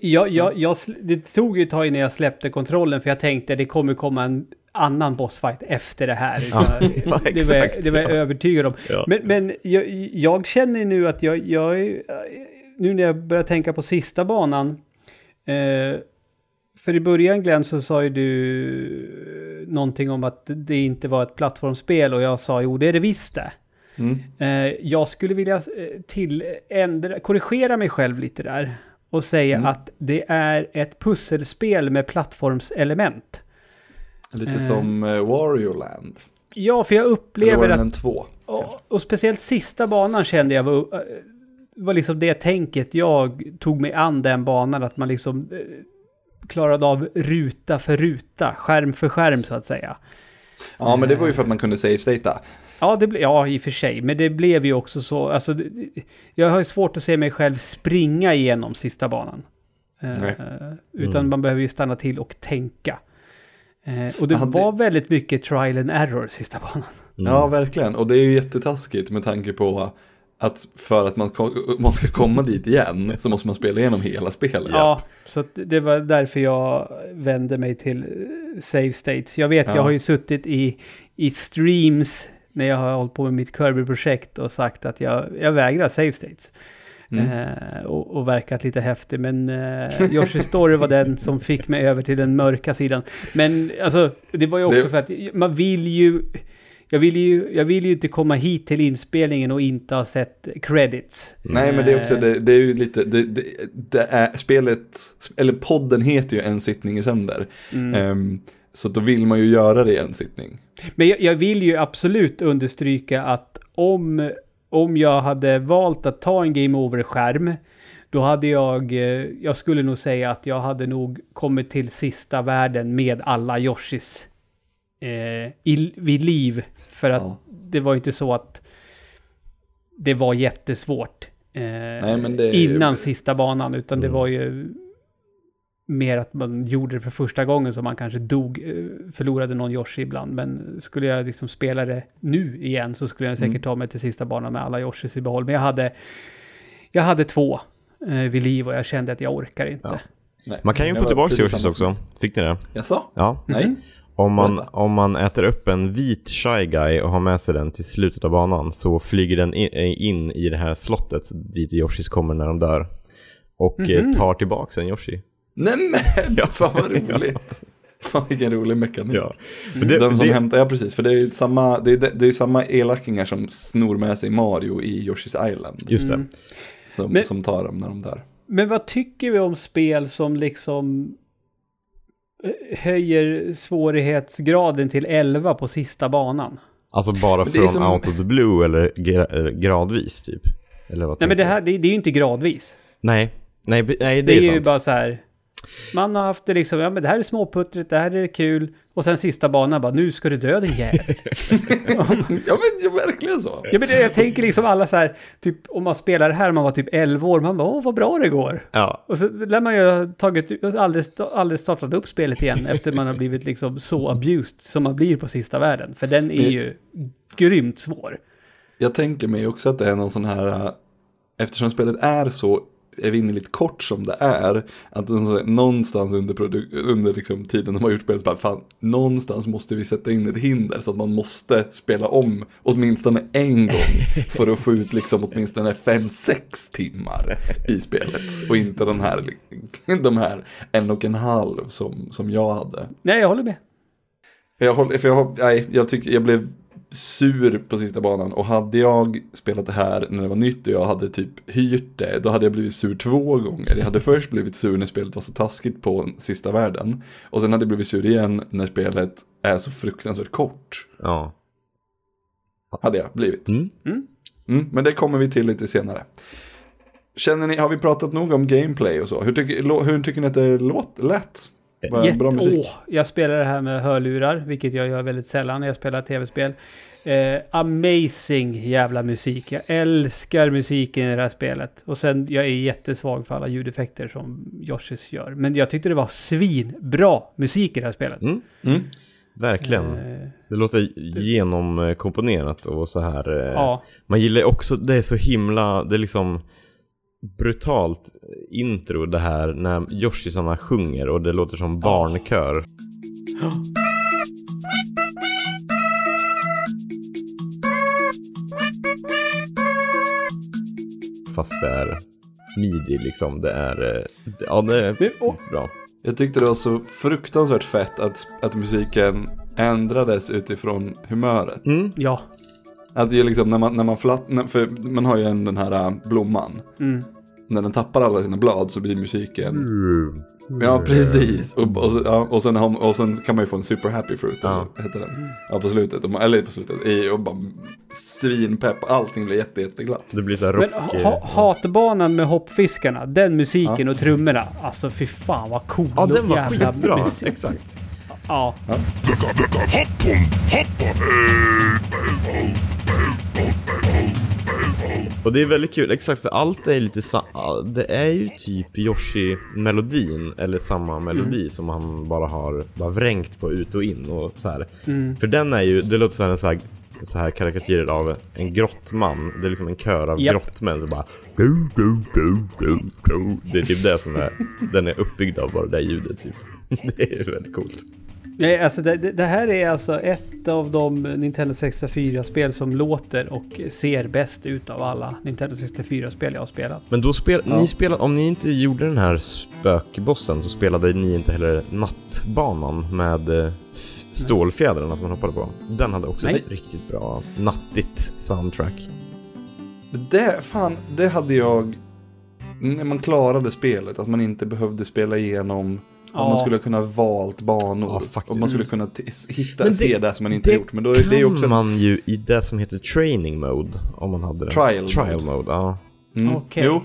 Jag, jag, jag, det tog ju ett tag innan jag släppte kontrollen för jag tänkte det kommer komma en annan bossfight efter det här. Ja, det, var jag, det var jag ja. övertygad om. Ja. Men, men jag, jag känner nu att jag, jag, nu när jag börjar tänka på sista banan, eh, för i början Glenn så sa ju du någonting om att det inte var ett plattformsspel och jag sa jo det är det visst det. Mm. Eh, jag skulle vilja eh, till ändra, korrigera mig själv lite där och säga Mm. att det är ett pusselspel med plattformselement. Lite Eh. som Wario Land. Ja, för jag upplever att... två? Och, och speciellt sista banan kände jag var, eh, var liksom det tänket jag tog mig an den banan, att man liksom eh, klarade av ruta för ruta, skärm för skärm så att säga. Ja, men det var ju för att man kunde save stata. Ja, det ble, ja, i och för sig. Men det blev ju också så. Alltså, jag har ju svårt att se mig själv springa igenom sista banan. Eh, Nej. utan Mm. man behöver ju stanna till och tänka. Eh, och det Ja, det- var väldigt mycket trial and error sista banan. Mm. Ja, verkligen. Och det är ju jättetaskigt med tanke på att för att man, man ska komma dit igen så måste man spela igenom hela spelet. Ja, så det var därför jag vände mig till eh, save states. Jag vet, Ja. jag har ju suttit i, i streams när jag har hållit på med mitt Kirby-projekt och sagt att jag, jag vägrar save states. Mm. Eh, och, och verkat lite häftig. Men eh, Yoshi Story var den som fick mig över till den mörka sidan. Men alltså, det var ju också Det- för att man vill ju... Jag vill, ju, jag vill ju inte komma hit till inspelningen och inte ha sett credits. Nej, men det är också, det, det är ju lite, det, det, det är spelet, eller podden heter ju En sittning i sänder. Mm. Ehm, så då vill man ju göra det i en sittning. Men jag, jag vill ju absolut understryka att om, om jag hade valt att ta en game over-skärm, då hade jag, eh, jag skulle nog säga att jag hade nog kommit till sista världen med alla Yoshis eh, i, vid liv. För att Ja. det var ju inte så att det var jättesvårt eh, men det- innan sista banan, utan det Mm. var ju mer att man gjorde det för första gången så man kanske dog, eh, förlorade någon Yoshi ibland. Men skulle jag liksom spela det nu igen så skulle jag säkert Mm. ta mig till sista banan med alla Yoshis i behåll. Men jag hade, jag hade två eh, vid liv och jag kände att jag orkar inte. Ja. Nej, Man kan ju det få tillbaka Yoshis också. Fick ni det? Jaså? Ja. Nej? Om man, om man äter upp en vit Shy Guy och har med sig den till slutet av banan så flyger den in, in i det här slottet dit Yoshis kommer när de dör. Och eh, Mhm. tar tillbaka en Yoshi. Nej men, Ja. fan vad roligt. Fan vilken rolig mekanik. Ja. Det, De som det, hämtar, ja precis, för det är ju samma, det är, det är samma elakingar som snor med sig Mario i Yoshi's Island. just det. Mm. Som, Men- som tar dem när de dör. Men vad tycker vi om spel som liksom eh, höjer svårighetsgraden till 11 på sista banan? Alltså bara från som- out of the blue eller gra- eh, gradvis typ? Eller vad Nej men det här, det, det är ju inte gradvis. Nej, nej, nej det, Det är, är, ju sant. bara så här. Man har haft det liksom, ja men det här är småputtrigt, det här är kul. Och sen sista banan bara, nu ska du dö din jävel. Ja men verkligen så. ja men jag tänker liksom alla så här, typ om man spelar det här, man var typ 11 år, man bara, åh vad bra det går. Ja, Och så lär man ju ha tagit, aldrig, aldrig startat upp spelet igen efter man har blivit liksom så abused som man blir på sista världen. För den är Men- ju grymt svår. Jag tänker mig också att det är någon sån här, äh, eftersom spelet är så evinnerligt kort som det är, att någonstans under, under liksom tiden de har gjort spelet, bara, fan, någonstans måste vi sätta in ett hinder så att man måste spela om åtminstone en gång för att få ut liksom åtminstone 5-6 timmar i spelet. Och inte den här, de här en och en halv som, som jag hade. Nej, jag håller med. Jag, håller, för jag, nej, jag, tycker, jag blev sur på sista banan och hade jag spelat det här när det var nytt och jag hade typ hyrt det, då hade jag blivit sur två gånger. Jag hade först blivit sur när spelet var så taskigt på sista världen och sen hade jag blivit sur igen när spelet är så fruktansvärt kort. ja. Hade jag blivit. Mm. Mm, men det kommer vi till lite senare. Känner ni, har vi pratat nog om gameplay och så? Hur tycker, lå- hur tycker ni att det låt, lät? Jätte- bra musik? Åh, jag spelar det här med hörlurar, vilket jag gör väldigt sällan när jag spelar tv-spel. Eh, amazing jävla musik. Jag älskar musiken i det här spelet. Och sen, jag är jättesvag för alla ljudeffekter som Yoshis gör. Men jag tyckte det var svinbra musik i det här spelet. Mm. Mm. Verkligen. Eh, Det låter genomkomponerat och så här. eh, ja. Man gillar också, det är så himla, det är liksom brutalt intro det här när Yoshisarna sjunger och det låter som barnkör. Fast det är midi liksom, det är, eh, ja det är bra. Jag tyckte det var så fruktansvärt fett att, att musiken ändrades utifrån humöret. Mm. ja. Att det är liksom när man, när man flatt, för man har ju en, den här äh, blomman. Mm. När den tappar alla sina blad så blir musiken. Mm. Ja, precis. Och, och, så- ja, och, sen, har- och sen kan man ju få en super happy fruit, Ja. heter den? Ja, på slutet. Och man- Eller på slutet. I, och bara svinpepp. Allting blir jätte, jätteglatt. Det blir så här Men rock. eh, ha, hatbanan med hoppfiskarna, den musiken och trummorna. Alltså fy fan vad cool Ja, den var skitbra. musik. Exakt. Ja. Och det är väldigt kul, exakt för allt är lite sa- Det är ju typ Yoshi-melodin, eller samma melodi som han bara har bara vrängt på ut och in och så här. För den är ju, det låter här, en så här, så här karikatyrer av en grottman. Det är liksom en kör av Japp. grottmän som bara. Det är typ det som är, den är uppbyggd av bara det där ljudet typ. Det är väldigt coolt. Nej, alltså det, det här är alltså ett av de Nintendo 64-spel som låter och ser bäst ut av alla Nintendo 64-spel jag har spelat. Men då spel, ni spelade, om ni inte gjorde den här spökbossen så spelade ni inte heller nattbanan med eh, stålfjädrarna som man hoppade på. Den hade också Nej. ett riktigt bra nattigt soundtrack. Det, fan, det hade jag när man klarade spelet, att man inte behövde spela igenom Ja. man skulle kunna valt banor. Ja, och man skulle kunna t- hitta, det- se det som man inte det har gjort. Men då är det också man ju i det som heter training mode om man hade det. Trial Trial mode. mode. ja. mm, Okej. Jo,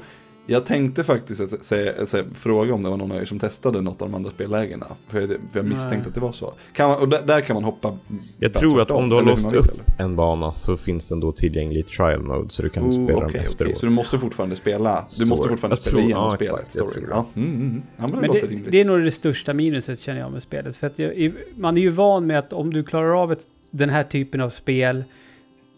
jag tänkte faktiskt att säga, att säga, fråga om det var någon av er som testade något av de andra spellägena. För jag, för jag misstänkte att det var så. Kan man, och där, där kan man hoppa. Jag tror att om du har låst upp eller? en bana så finns den då tillgänglig i trial mode så du kan Oh, spela okej, den efteråt. Så du måste fortfarande spela, du Story. måste fortfarande Jag spela tror- igenom ja, spelet, exakt, Ja, mm, mm. ja, men det Men det, det är nog det största minuset känner jag med spelet. För att jag, man är ju van med att om du klarar av ett, den här typen av spel,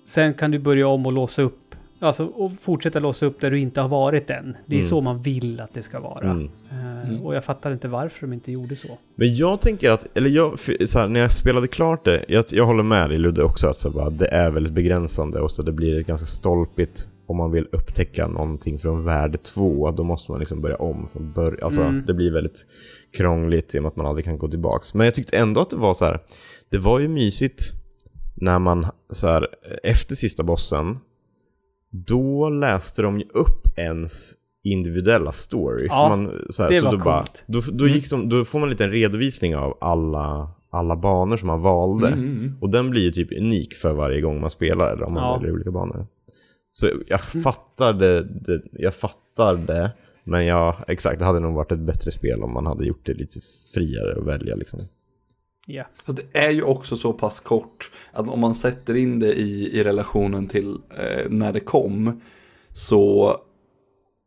sen kan du börja om och låsa upp. Alltså och fortsätta låsa upp där du inte har varit än. Det är Mm. så man vill att det ska vara. Mm. Eh, Och jag fattar inte varför de inte gjorde så. Men jag tänker att, eller jag, så här, när jag spelade klart det, jag, jag håller med dig Ludde också att så bara, det är väldigt begränsande och så det blir ganska stolpigt om man vill upptäcka någonting från värld två, då måste man liksom börja om från början. Alltså Mm. det blir väldigt krångligt i och med att man aldrig kan gå tillbaks. Men jag tyckte ändå att det var så här, det var ju mysigt när man så här, efter sista bossen, då läste de ju upp ens individuella story. Ja, man, så här, det så var då, bara, coolt. då, då, gick som, då får man en liten redovisning av alla, alla banor som man valde. Mm, Och den blir ju typ unik för varje gång man spelar eller om man Ja. väljer olika banor. Så jag fattar det, det, jag fattar det. Men ja, exakt, det hade nog varit ett bättre spel om man hade gjort det lite friare att välja liksom. Ja. Fast det är ju också så pass kort att om man sätter in det i, i relationen till eh, när det kom så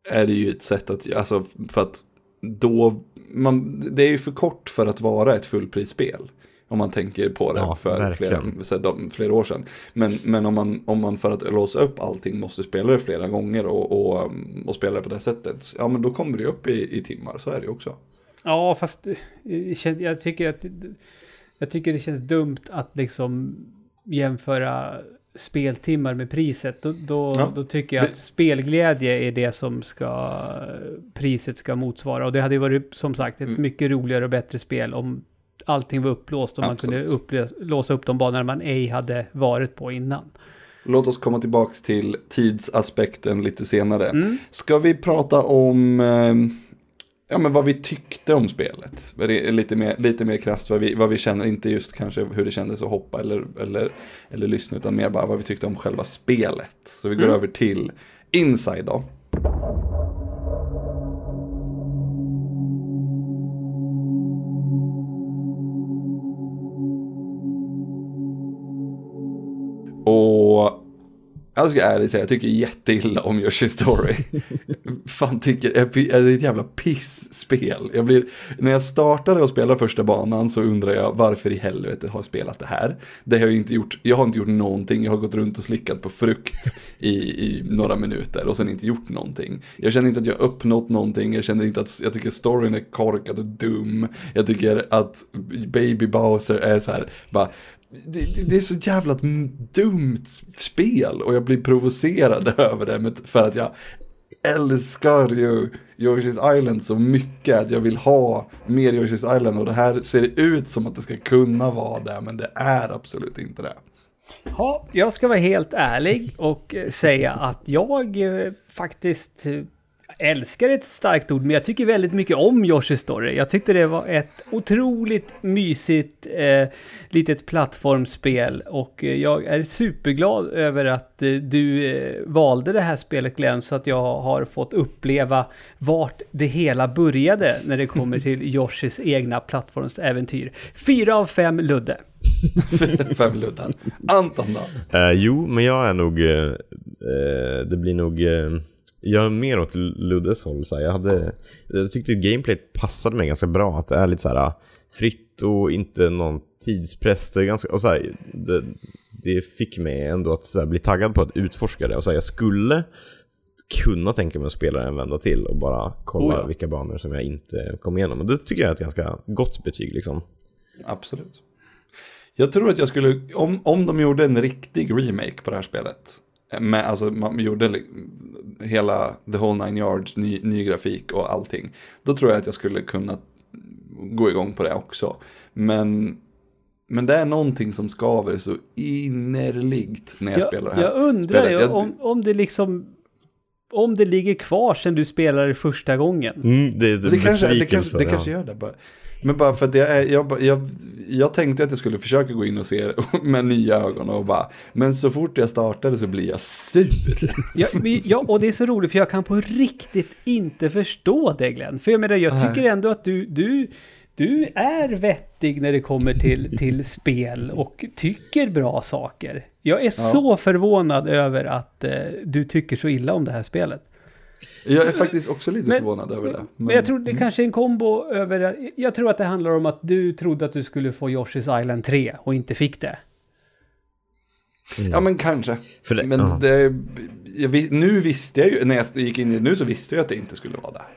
är det ju ett sätt att, alltså för att då, man, det är ju för kort för att vara ett fullprisspel. Om man tänker på det Ja, för flera, flera år sedan. Men, men om, man, om man för att låsa upp allting måste spela det flera gånger och, och, och spela det på det sättet. Ja men då kommer det upp i, i timmar, så är det ju också. Ja, fast eh, jag tycker att jag tycker det känns dumt att liksom jämföra speltimmar med priset. Då, då, Ja. då tycker jag att spelglädje är det som ska priset ska motsvara. Och det hade ju varit som sagt ett mycket roligare och bättre spel om allting var upplåst och man kunde upplösa, låsa upp de banor man ej hade varit på innan. Låt oss komma tillbaka till tidsaspekten lite senare. Mm. Ska vi prata om eh, ja, men vad vi tyckte om spelet? Lite mer, lite mer krasst vad vi, vad vi känner, inte just kanske hur det kändes att hoppa eller, eller, eller lyssna, utan mer bara vad vi tyckte om själva spelet. Så vi går Mm. över till Inside då. Jag ska ärligt säga, jag tycker jätteilla om Yoshi Story. Fan tycker, jag- det är ett jävla pissspel. Jag blir, när jag startade och spelade första banan så undrar jag varför i helvete har jag spelat det här. Det har jag inte gjort, jag har inte gjort någonting, jag har gått runt och slickat på frukt i, i några minuter och sen inte gjort någonting. Jag känner inte att jag har uppnått någonting, jag känner inte att, jag tycker storyn är korkad och dum. Jag tycker att Baby Bowser är så här, bara, det, det, är så jävla dumt spel och jag blir provocerad över det för att jag älskar ju Yoshi's Island så mycket att jag vill ha mer Yoshi's Island och det här ser ut som att det ska kunna vara det men det är absolut inte det. Ja, jag ska vara helt ärlig och eh, säga att jag eh, faktiskt eh, älskar ett starkt ord, men jag tycker väldigt mycket om Yoshi Story. Jag tyckte det var ett otroligt mysigt eh, litet plattformsspel och eh, jag är superglad över att eh, du eh, valde det här spelet Glenn så att jag har fått uppleva vart det hela började när det kommer till Yoshis egna plattformsäventyr. Fyra av fem Ludde. Fem luddar. Anton då? Eh, jo, men jag är nog, eh, det blir nog, eh, jag är mer åt Luddes håll. Så här. Jag, hade, jag tyckte gameplayet passade mig ganska bra. Att det är lite så här fritt och inte någon tidspress. Det, ganska, och så här, det, det fick mig ändå att så här, bli taggad på att utforska det. Och så här, jag skulle kunna tänka mig att spela en vända till och bara kolla Oh ja. vilka banor som jag inte kom igenom. Och det tycker jag är ett ganska gott betyg liksom. Absolut. Jag tror att jag skulle, om, om de gjorde en riktig remake på det här spelet. Med, alltså man gjorde hela the whole nine yards, ny, ny grafik och allting. Då tror jag att jag skulle kunna gå igång på det också. Men, men det är någonting som skaver så innerligt när jag, spelar det här Jag undrar Jag- om, om det liksom... Om det ligger kvar sen du spelade första gången. Mm, det är Det kanske, det kanske, det kanske gör det bara. Men bara för att jag, jag, jag, jag tänkte att jag skulle försöka gå in och se med nya ögon och bara, men så fort jag startade så blir jag sur. Ja, men- ja, och det är så roligt för jag kan på riktigt inte förstå det Glenn. För jag menar, jag tycker ändå att du, du, du är vettig när det kommer till, till spel och tycker bra saker. Jag är så förvånad över att eh, du tycker så illa om det här spelet. Jag är faktiskt också lite Men- förvånad över det. Men jag tror det kanske är en kombo över... Jag tror att det handlar om att du trodde att du skulle få Yoshi's Island 3 och inte fick det. Ja men kanske. För det- men det, jag, nu visste jag ju, när jag gick in i det nu så visste jag att det inte skulle vara där.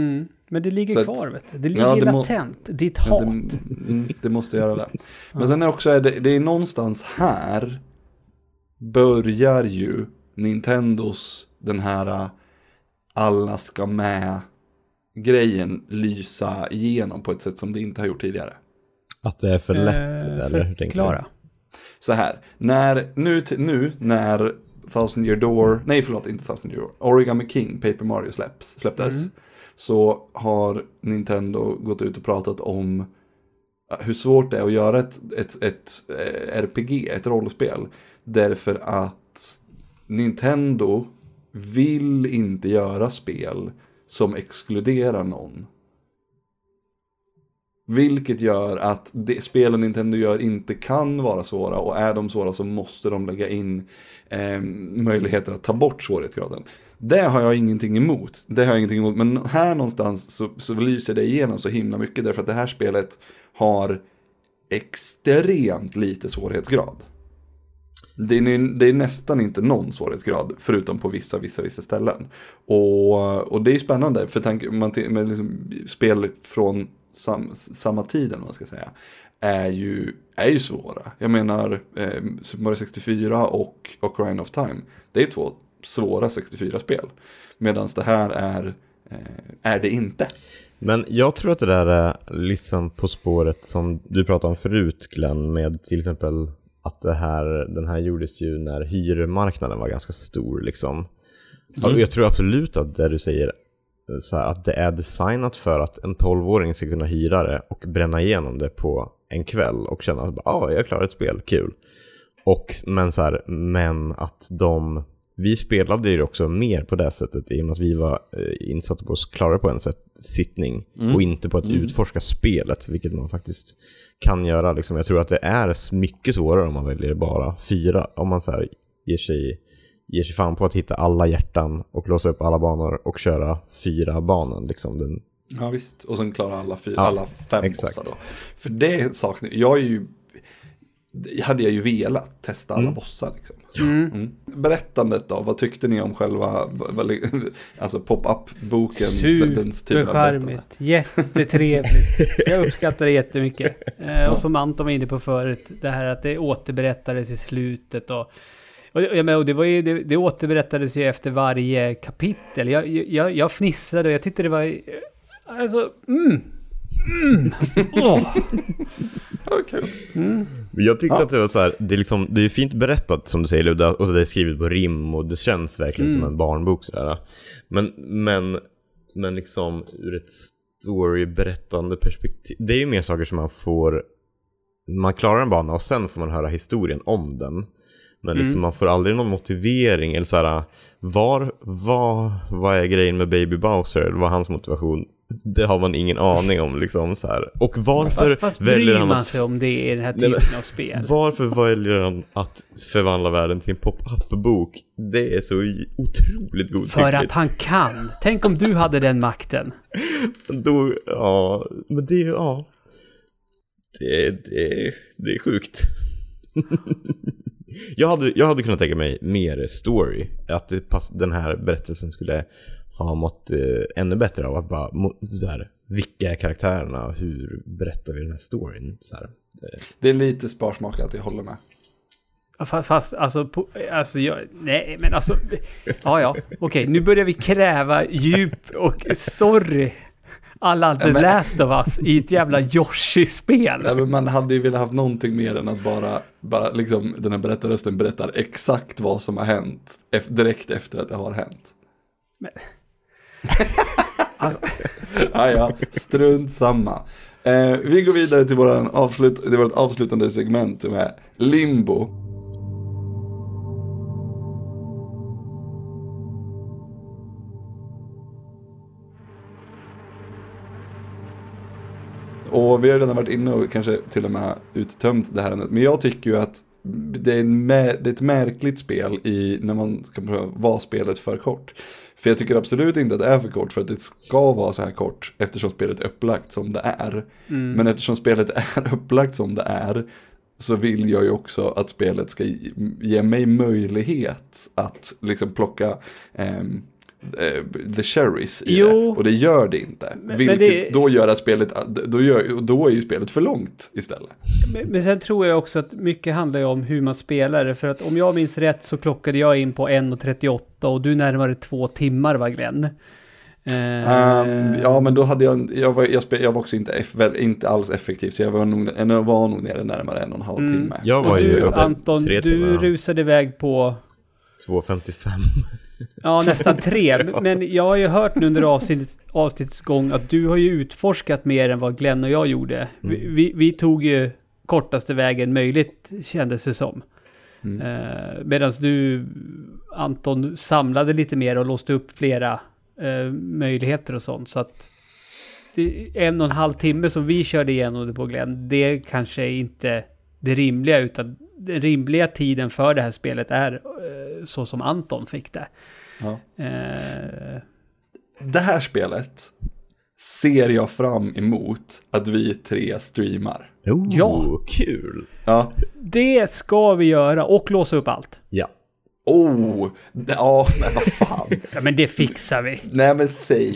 Mm. Men det ligger Så att- kvar, vet du. Det ligger Ja, det må- latent. Ditt Men hat. Det, mm, det måste göra det. Men sen är också, det, det är någonstans här börjar ju Nintendos den här alla ska med grejen lysa igenom på ett sätt som det inte har gjort tidigare. Att det är för lätt, Eh, eller hur tänker du? Så här, när, nu, nu när Thousand Year Door, nej förlåt inte Thousand Year Door, Origami King, Paper Mario släpps, släpptes. Mm. Så har Nintendo gått ut och pratat om eh, hur svårt det är att göra ett, ett, ett eh, RPG, ett rollspel. Därför att Nintendo vill inte göra spel som exkluderar någon. Vilket gör att det spelen Nintendo gör inte kan vara svåra och är de svåra så måste de lägga in eh, möjligheter att ta bort svårighetsgraden. Det har jag ingenting emot. Det har jag ingenting emot. Men här någonstans så, så lyser det igenom så himla mycket därför att det här spelet har extremt lite svårighetsgrad. Det är, det är nästan inte någon svårighetsgrad förutom på vissa, vissa, vissa ställen. Och, och det är spännande för tanke, man, med liksom spel från sam, samma tid eller vad man ska säga är ju, är ju svåra. Jag menar eh, Super Mario 64 och Ocarina of Time. Det är två svåra 64-spel. Medan det här är, eh, är det inte. Men jag tror att det där är liksom på spåret som du pratade om förut Glenn med till exempel att det här, den här gjordes ju när hyrmarknaden var ganska stor liksom. Mm. Jag tror absolut att det du säger, så här, att det är designat för att en 12-åring ska kunna hyra det och bränna igenom det på en kväll och känna att ah, jag klarar ett spel, kul. Och, men, så här, men att de, vi spelade ju också mer på det sättet i och med att vi var eh, insatta på att klara på en sätt, sittning Mm. och inte på att Mm. utforska spelet, vilket man faktiskt kan göra. Liksom. Jag tror att det är mycket svårare om man väljer bara fyra, om man så här ger sig ger sig fan på att hitta alla hjärtan och låsa upp alla banor och köra fyra banan. Liksom den, Ja visst, och sen klara alla, fyra, Ja, alla fem exakt. då. För det saknar jag är ju, hade jag ju velat testa alla Mm. bossar liksom. Mm. Mm. Berättandet då, vad tyckte ni om själva, alltså pop-up-boken? Supercharmigt. Jättetrevligt. Jag uppskattar det jättemycket. Eh, och som Anton var inne på förut, det här att det återberättades i slutet och och, jag menar, och det, var ju, det, det återberättades ju efter varje kapitel. Jag, jag, jag fnissade och jag tyckte det var... Alltså, mm! Mm! Åh! Okej. Men Jag tyckte Ja. att det var så här, det är, liksom, det är fint berättat som du säger Ludde, och det är skrivet på rim och det känns verkligen som Mm. en barnbok. Sådär. Men, men, men liksom ur ett storyberättande perspektiv, det är ju mer saker som man får, man klarar en bana och sen får man höra historien om den. Men liksom Mm. man får aldrig någon motivering eller så här, var, vad, vad är grejen med Baby Bowser? Vad är hans motivation? Det har man ingen aning om liksom så här. Och varför Fast, fast väljer bryr han man att sig om det i den här Nej, typen men- av spel? varför väljer han att förvandla världen till en pop-up-bok? Det är så otroligt godtyckligt. För att han kan. Tänk om du hade den makten. Då, ja, men det är, ja. Det, det, det är sjukt. jag, hade, jag hade kunnat tänka mig mer story. Att den här berättelsen skulle ha mått eh, ännu bättre av att bara, må- sådär, vilka är karaktärerna? Hur berättar vi den här storyn? Så här. Eh, Det är lite sparsmakat, jag håller med. Fast, fast alltså, på, alltså jag, nej men alltså, ja ja, okej, nu börjar vi kräva djup och story. Alla The Ja, men- Last of Us i ett jävla Yoshi-spel. Ja, men man hade ju velat haft någonting mer än att bara, bara liksom, den här berättarrösten berättar exakt vad som har hänt direkt efter att det har hänt. Men- Alltså- ja, ja, strunt samma. Eh, vi går vidare till, våran avslut, till vårt avslutande segment som är Limbo. Och vi har redan varit inne och kanske till och med uttömt det här ämnet. Men jag tycker ju att det är, en det är ett märkligt spel i, när man ska pröva, var spelet för kort. För jag tycker absolut inte att det är för kort för att det ska vara så här kort eftersom spelet är upplagt som det är. Mm. Men eftersom spelet är upplagt som det är så vill jag ju också att spelet ska ge- mig möjlighet att liksom plocka eh, the cherries i Jo. det. Och det gör det inte. Men- men Vilket det- då gör att spelet, då, gör, då är ju spelet för långt istället. Men, men sen tror jag också att mycket handlar ju om hur man spelar det. För att om jag minns rätt så klockade jag in på 1.38 och du närmare två timmar va Glenn? Eh, Ehm, ja men då hade jag, jag var, jag, spe, jag var också inte, eff, väl, inte alls effektiv så jag var nog, jag var nog nere närmare en och en halv Mm. timme. Jag var och ju du Anton, du timmar. rusade iväg på... 2.55. Ja, nästan tre. Men jag har ju hört nu under avsnitt, avsnittets gång att du har ju utforskat mer än vad Glenn och jag gjorde. Vi, vi, vi tog ju kortaste vägen möjligt, kändes det som. Eh, Medan du, Anton, samlade lite mer och låste upp flera eh, möjligheter och sånt. Så att det, en och en halv timme som vi körde igenom det på Glenn, det kanske är inte det rimliga, utan den rimliga tiden för det här spelet är eh, så som Anton fick det. Ja. Eh, Det här spelet ser jag fram emot att vi tre streamar. Oh, Ja. kul! Ja. det ska vi göra och låsa upp allt. Ja. Oh, ja, men vad fan. Ja, men det fixar vi. Nej men save.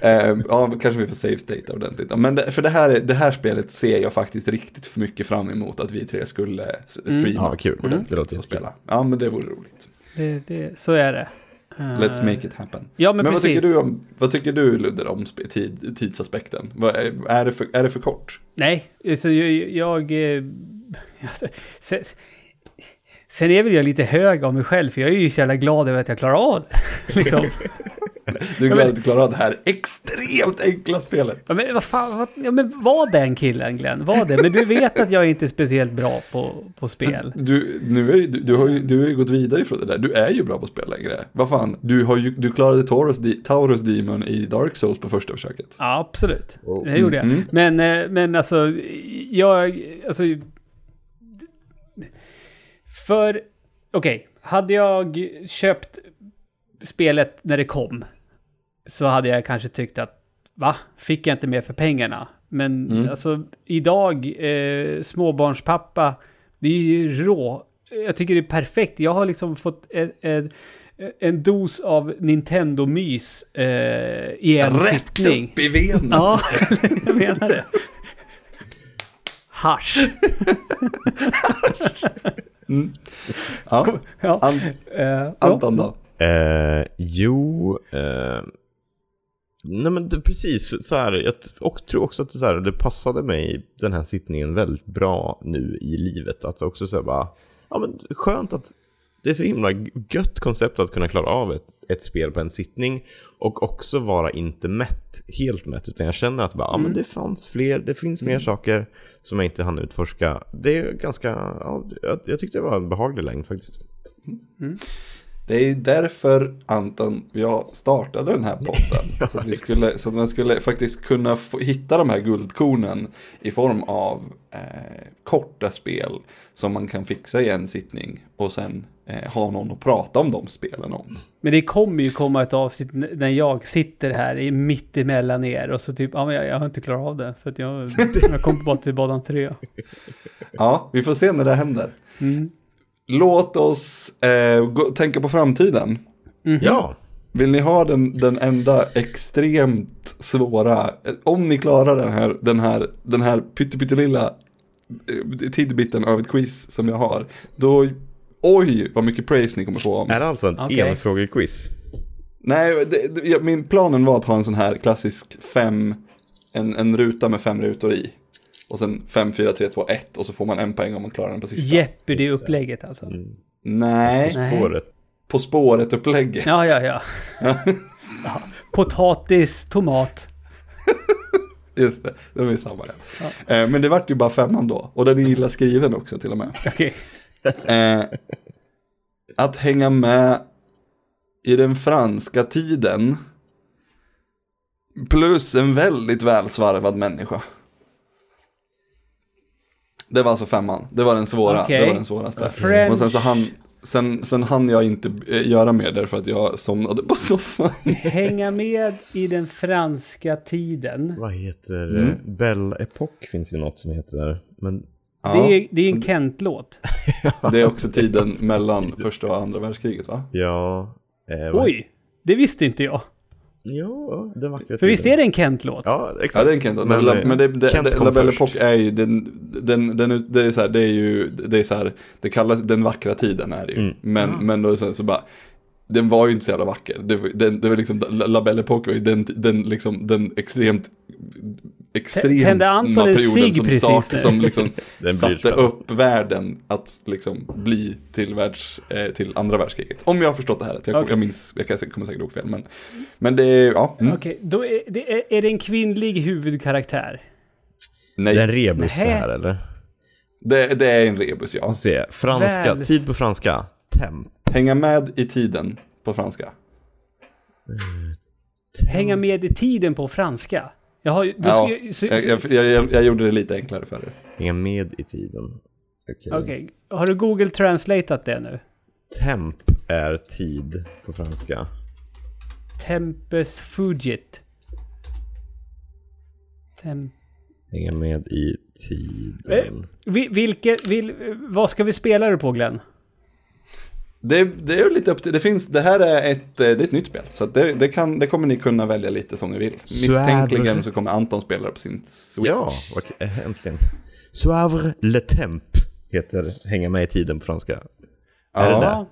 Ehm, ja, kanske vi får save state ordentligt. Men det, för det här, det här spelet ser jag faktiskt riktigt för mycket fram emot att vi tre skulle s- streama Ja, vad kul. ordentligt Det låter spela. Ja, men det vore roligt. Det, det, så är det. Eh, Let's make it happen. Ja, men vad precis. tycker du om, vad tycker du Ludde om tid, tidsaspekten? Vad är, det för, är det för kort? Nej, alltså jag... jag eh, alltså, sen, är väl jag lite hög av mig själv, för jag är ju så jävla glad över att jag klarar av det. liksom. Du är glad men- att du klarar av det här extremt enkla spelet. ja, men vad fan, vad, ja, men var den killen Glenn, var det. Men du vet att jag inte är speciellt bra på, på spel. Du, nu är, du, du, har ju, du har ju gått vidare ifrån det där. Du är ju bra på spel längre. Vad fan, du, har ju, du klarade Taurus, Taurus Demon i Dark Souls på första försöket. Ja, absolut. Oh. Det gjorde jag. Mm. Men, eh, men alltså, jag... Alltså, för... Okej, hade jag köpt spelet när det kom så hade jag kanske tyckt att va, fick jag inte mer för pengarna? Men Mm. alltså idag, eh, småbarnspappa, det är ju rå. Jag tycker det är perfekt. Jag har liksom fått en, en, en dos av Nintendo-mys eh, i en Rätt sittning. upp i venen! Ja, jag menar det. Hasch. Ja. Ja. An, ja. Anton då? Eh, jo, eh, nej men det, precis så här, jag och tror också att det, så här, det passade mig den här sittningen väldigt bra nu i livet. Att också så här bara, ja men skönt att det är så himla gött koncept att kunna klara av ett, ett spel på en sittning och också vara inte mätt, helt mätt, utan jag känner att bara, ja, men det fanns fler, det finns mer saker som jag inte hann utforska. Det är ganska, ja, jag, jag tyckte det var en behaglig längd faktiskt. Det är ju därför Anton, jag startade den här podden. så, att vi skulle, så att man skulle faktiskt kunna få, hitta de här guldkornen i form av eh, korta spel som man kan fixa i en sittning och sen eh, ha någon att prata om de spelen om. Men det kommer ju komma ett avsnitt när jag sitter här i mitt emellan er och så typ, ja men jag, jag har inte klarat av det för att jag, jag kom bara till banan tre. Ja, vi får se när det händer. Mm. Låt oss eh, gå, tänka på framtiden. Ja, Vill ni ha den, den enda extremt svåra, om ni klarar den här, den här, den här pyttelilla eh, tidbiten av ett quiz som jag har, då, oj vad mycket praise ni kommer få om. är det alltså en Okej. enfrågequiz? Nej, det, det, min planen var att ha en sån här klassisk fem, en, en ruta med fem rutor i. Och sen 5, 4, 3, 2, 1 och så får man en poäng om man klarar den på sista. Jeopardy-upplägget alltså. Nej, Nej. Spåret. På spåret-upplägget. Ja, ja, ja. ja. Potatis, tomat. Just det, det var ju samma ja. Eh, Men det vart ju bara femman då. Och den är illa skriven också till och med. Okej. Eh, att hänga med i den franska tiden. Plus en väldigt välsvarvad människa. Det var alltså femman. Det var den svåra. Okej. Det var den svåraste. French. Och sen så hann, sen, sen hann jag inte eh, göra mer därför att jag somnade på soffan. Hänga med i den franska tiden. Vad heter Mm. mm. Belle Epoque finns ju något som heter där. Men Ja, Det är det är en Kent-låt. det är också tiden mellan första och andra världskriget va? ja... Eh, Oj, det visste inte jag. Ja, den vackra För visst är det en Kent-låt? Ja, exakt. Ja, det är en Kent. Men, Men, men det, det, Kent det, La Belle är ju, den, den, den, det är så här, det är ju, det är så här, det kallas den vackra tiden är det ju. Mm. Men, men då sen så bara, den var ju inte så jävla vacker. Det, den, det var liksom, La- Belle Époque var ju den, den, liksom, den extremt extrema Tände Anton en perioden cigg som, precis start, nu? som liksom satte upp världen att liksom bli till, världs, eh, till andra världskriget. Om jag har förstått det här rätt. Jag, Okej. jag minns, jag kan- kommer säkert ihåg fel. Men, men det är, ja. Mm, Okej, då är det, är, det en kvinnlig huvudkaraktär? nej. Det är en rebus det här eller? Det, det är en rebus, ja. Jag se. Franska, Väl- tid på franska. Temp. Hänga med i tiden på franska. Hänga med i tiden på franska? Ju... du Ja, ska- så- Jag, så- jag, jag, jag gjorde det lite enklare för dig. Hänga med i tiden. Okej. Okej, har du Google translateat det nu? Temp är tid på franska. Tempest Fugit. Tem Hänga med i eh, tiden. vi- vilket, vil, vad ska vi spela det på Glenn? Det, det är ju lite upp till, det finns, det här är ett, eh, det är ett nytt spel. Så att det, det, kan, det kommer ni kunna välja lite som ni vill. Misstänkligen så kommer Anton spela det på sin Switch. Ja, vad- eh, äntligen. Soivre le temp heter hänga med i tiden på franska. Är det där?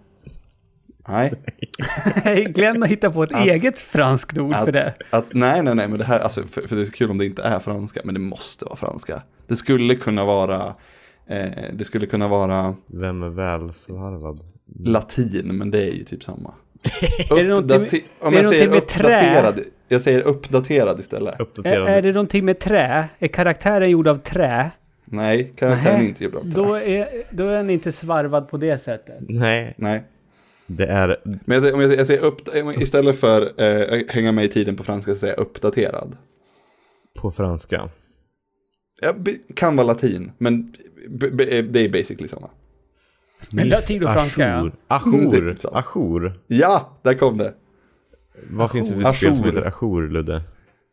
Nej. Glenn har hittat på ett Att- eget franskt ord för det. Att, att, nej, nej, nej, men det här, alltså, för, för det är så kul om det inte är franska, men det måste vara franska. Det skulle kunna vara, eh, det skulle kunna vara Vem är välsvarvad? Latin, men det är ju typ samma. Är det någonting med- om är jag det säger någonting med trä? uppdaterad, jag säger uppdaterad istället. Är, är det någonting med trä? Är karaktären gjord av trä? Nej, karaktären är inte gjord av trä. Då är, då är den inte svarvad på det sättet. Nej, Nej. det är... Men jag säger, om jag, säger- jag säger upp, istället för eh, hänga med i tiden på franska så säger jag uppdaterad. På franska. Jag be- kan vara latin, men det är basically samma. Men latin och franska, ja. Ajour. Det är Ajour. typ. Ajour. Ja, där kom det. Vad finns det för spel som heter ajour, Ludde?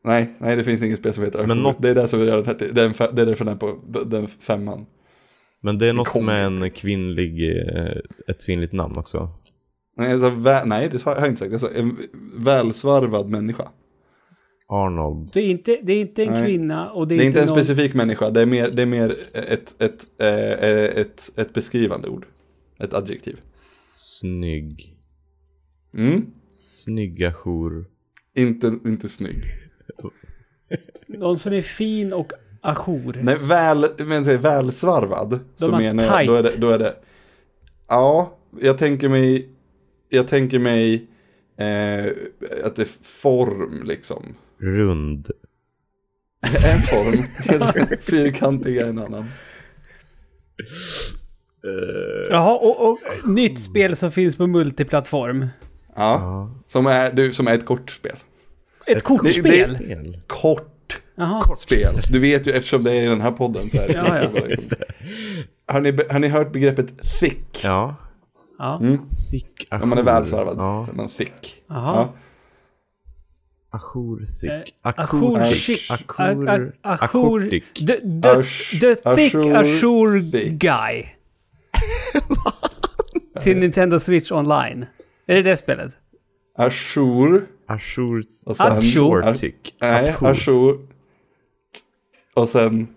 Nej, nej det finns inget spel som heter Men Ajour. något- Det är det som gör den här, till- det är, det är därför den är på den femman. Men det är något kommer med en kvinnlig, eh, ett kvinnligt namn också. Nej, alltså, vä- nej det har jag inte sagt. Alltså, en välsvarvad människa. Arnold. Det är inte, det är inte en Nej. kvinna och det Det är, är inte en någon... specifik människa, det är mer, det är mer ett, ett, eh, ett, ett beskrivande ord. Ett adjektiv. Snygg. Mm. Snygg ajour. Inte, inte snygg. Någon som är fin och ajour. Nej, väl, men säg välsvarvad. Så har menar jag, tight. då är, det, då är det, ja, jag tänker mig, jag tänker mig eh, att det är form liksom. Rund. En form, fyrkantig är en annan. Jaha, och, och nytt spel som finns på multiplattform. Ja, som är, du, som är ett kortspel. Ett kortspel? det- Spel. Kort spel. Du vet ju eftersom det är i den här podden så är det. Ja, ja. Har, ni, har ni hört begreppet thick? Ja. Ja. Mm. Thick Om man är ajour. välsvarvad. Ja. man thick. Jaha. Ja. Ajour Eh, thick. Ajour thick. chic. Ajour. Ajour. Ajourtic. The, the, Ajour- the thick ajour- ajour thick. guy. Till Nintendo Switch online. Är det det spelet? Ajour. Ajour. Och sen, Ajour. Nej, Ajour. ajour. Och sen,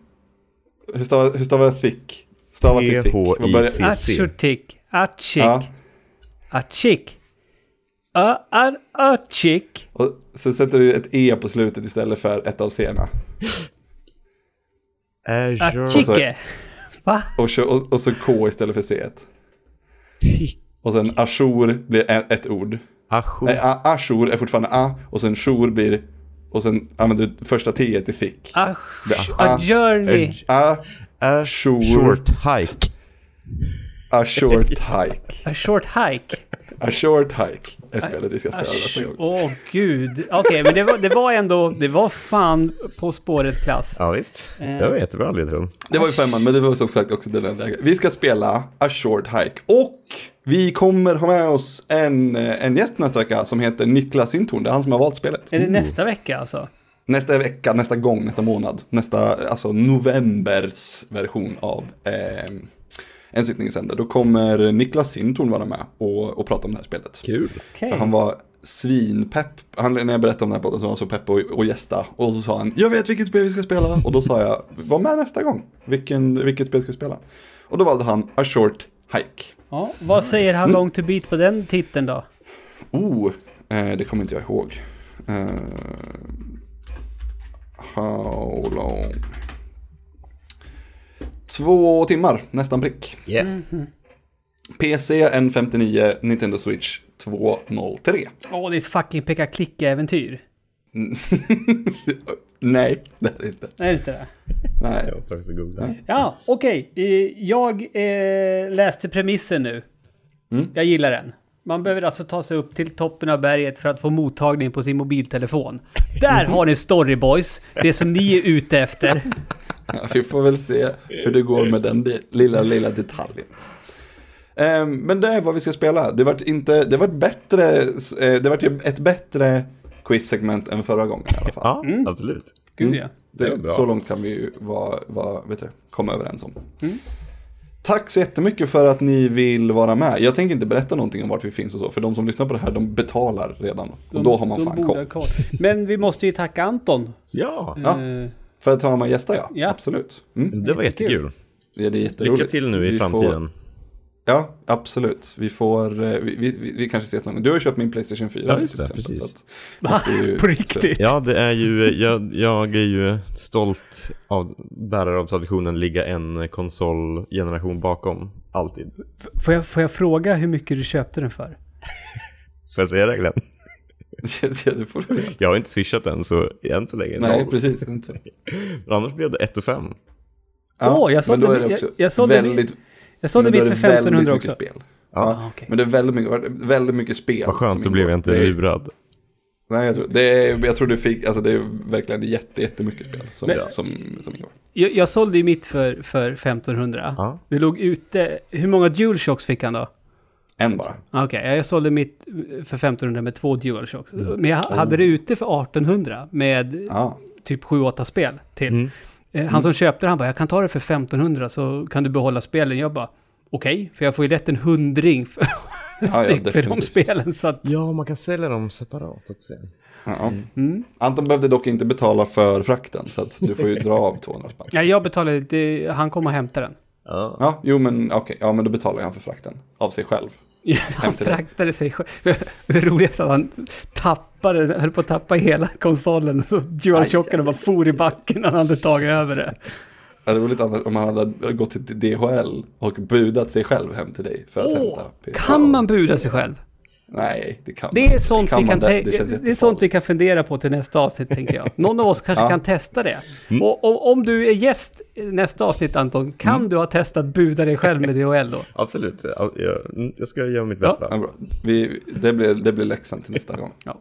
hur stavar, hur stavar jag thick? Stava till thick. Vad börjar- T-H-I-C. CC. Ajourtic. Achik. Ja, Achik. A- a- Achik. och så sätter du ett e på slutet istället för ett av c-erna. Ajour. Va? Och, och, och så k istället för c. Tick. Och sen ajour blir ett, ord. Ajour. Nej, ajour är fortfarande a och sen jour blir, och sen använder du första t till thick. Ach- Ah. A. A, short hike. a short hike. A short hike. A short hike är spelet vi ska spela nästa gång. Åh gud. Okej, men det var, det var ändå, det var fan På spåret klass. Ja visst. Eh. Det var jättebra ledtråd. Det var ju femman, men det var som sagt också den där läget. Vi ska spela A Short Hike. Och vi kommer ha med oss en, eh, en gäst nästa vecka som heter Niklas Sintorn. Det är han som har valt spelet. Är det nästa vecka alltså? Nästa vecka, nästa gång, nästa månad. Nästa, alltså novembers version av eh, En sittning i sänder. Då kommer Niklas Sintorn vara med och, och prata om det här spelet. Kul. Okej. För han var svinpepp. Han, när jag berättade om den här podden så var han så pepp och, och gästa. Och så sa han, jag vet vilket spel vi ska spela. Och då sa jag, var med nästa gång. Vilken, vilket spel ska vi spela? Och då valde han A Short Hike. Ja, vad säger How long to beat på den titeln då? Oh, eh, det kommer inte jag ihåg. Eh, how long. Två timmar, nästan prick. Yeah. PC N59, Nintendo Switch 203. Åh, det är ett fucking peka-klicka-äventyr. Nej, det är det inte. Är det inte det? Nej. Jag måste också googla. Ja, okej. Eh, Jag eh, läste premissen nu. Mm. Jag gillar den. Man behöver alltså ta sig upp till toppen av berget för att få mottagning på sin mobiltelefon. Där har ni Story Boys, det som ni är ute efter. Vi får väl se hur det går med den de- lilla, lilla detaljen. Ehm, men det är vad vi ska spela. Det vart inte, det vart bättre, eh, det vart ett bättre quiz-segment än förra gången i alla fall. Ja, absolut. Gud Mm. ja. Det, så långt kan vi ju vara, vara, vet du, komma överens om. Tack så jättemycket för att ni vill vara med. Jag tänker inte berätta någonting om vart vi finns och så, för de som lyssnar på det här, de betalar redan. Och då har man de fan koll. Men vi måste ju tacka Anton. Ja, Ja. Eh, För att ha med gäster, ja. Ja. Absolut. Mm. det var jättekul. Ja, det är jätteroligt. Lycka till nu i Vi får- framtiden. Ja, absolut. Vi får, eh, vi, vi, vi, vi kanske ses någon gång. Du har ju köpt min Playstation 4. Ja, just det, precis. så att- ju- På riktigt? Ja, det är ju, jag, jag är ju stolt av bärare av traditionen ligga en konsolgeneration bakom. Alltid. Får jag, får jag fråga hur mycket du köpte den för? Får jag säga det Glenn? Ja, det får du. Jag har inte swishat än, så än så länge Nej, noll. precis. Inte. Men annars blev det 1 5. Åh, jag sålde- det jag- jag väldigt, Jag sålde men då mitt är för det väldigt 1500 mycket också. Spel. Ja. Ah, okej. Men det är väldigt mycket, väldigt mycket spel. Vad skönt, då blev jag inte Det är- lurad. Nej, jag tror, det är, jag tror du fick, alltså det är verkligen jätte, jättemycket spel som, Men- som, som ingår. Jag, jag sålde ju mitt för, för 1500. Ja. Det låg ute... Hur många DualShocks fick han då? En bara. Ah, Okej, jag sålde mitt för 1500 med två DualShocks. Mm. Men jag hade det ute för 1800 med Ja, typ 7-8 spel till. Mm. Eh, Han som köpte det, han bara, jag kan ta det för 1500 så kan du behålla spelen. Jag bara, okej, för jag får ju rätt en hundring för, ja, styck för de spelen. Så att, Ja, man kan sälja dem separat också. ja. mm. Anton behövde dock inte betala för frakten, så att du får ju dra av 200 spänn. ja, jag betalade, det, han kom och hämtade den. Ja. Ja, jo men okej, ja men då betalar han för frakten. Av sig själv. Han fraktade sig själv. Det roligaste är att han tappade, höll på att tappa hela konsolen. Så DualShocken bara for i backen när han hade tagit över det. Ja, det var lite annat om han hade gått till DHL och budat sig själv hem till dig för att Åh, hämta. PS. kan man buda sig själv? Nej, det kan Det är sånt, vi, man kan det? Det det är sånt vi kan fundera på till nästa avsnitt, tänker jag. Någon av oss kanske Ja. kan testa det. Och, och om du är gäst i nästa avsnitt, Anton, kan du ha testat buda dig själv med DHL då? Absolut, Ja, jag, mm, jag ska göra mitt Ja. bästa. Ja, bra. Vi, det, blir, det blir läxan till nästa gång. Ja.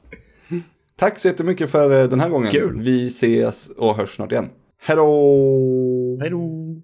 Tack så jättemycket för eh, den här gången. Kul. Vi ses och hörs snart igen. Hej då! Hej då!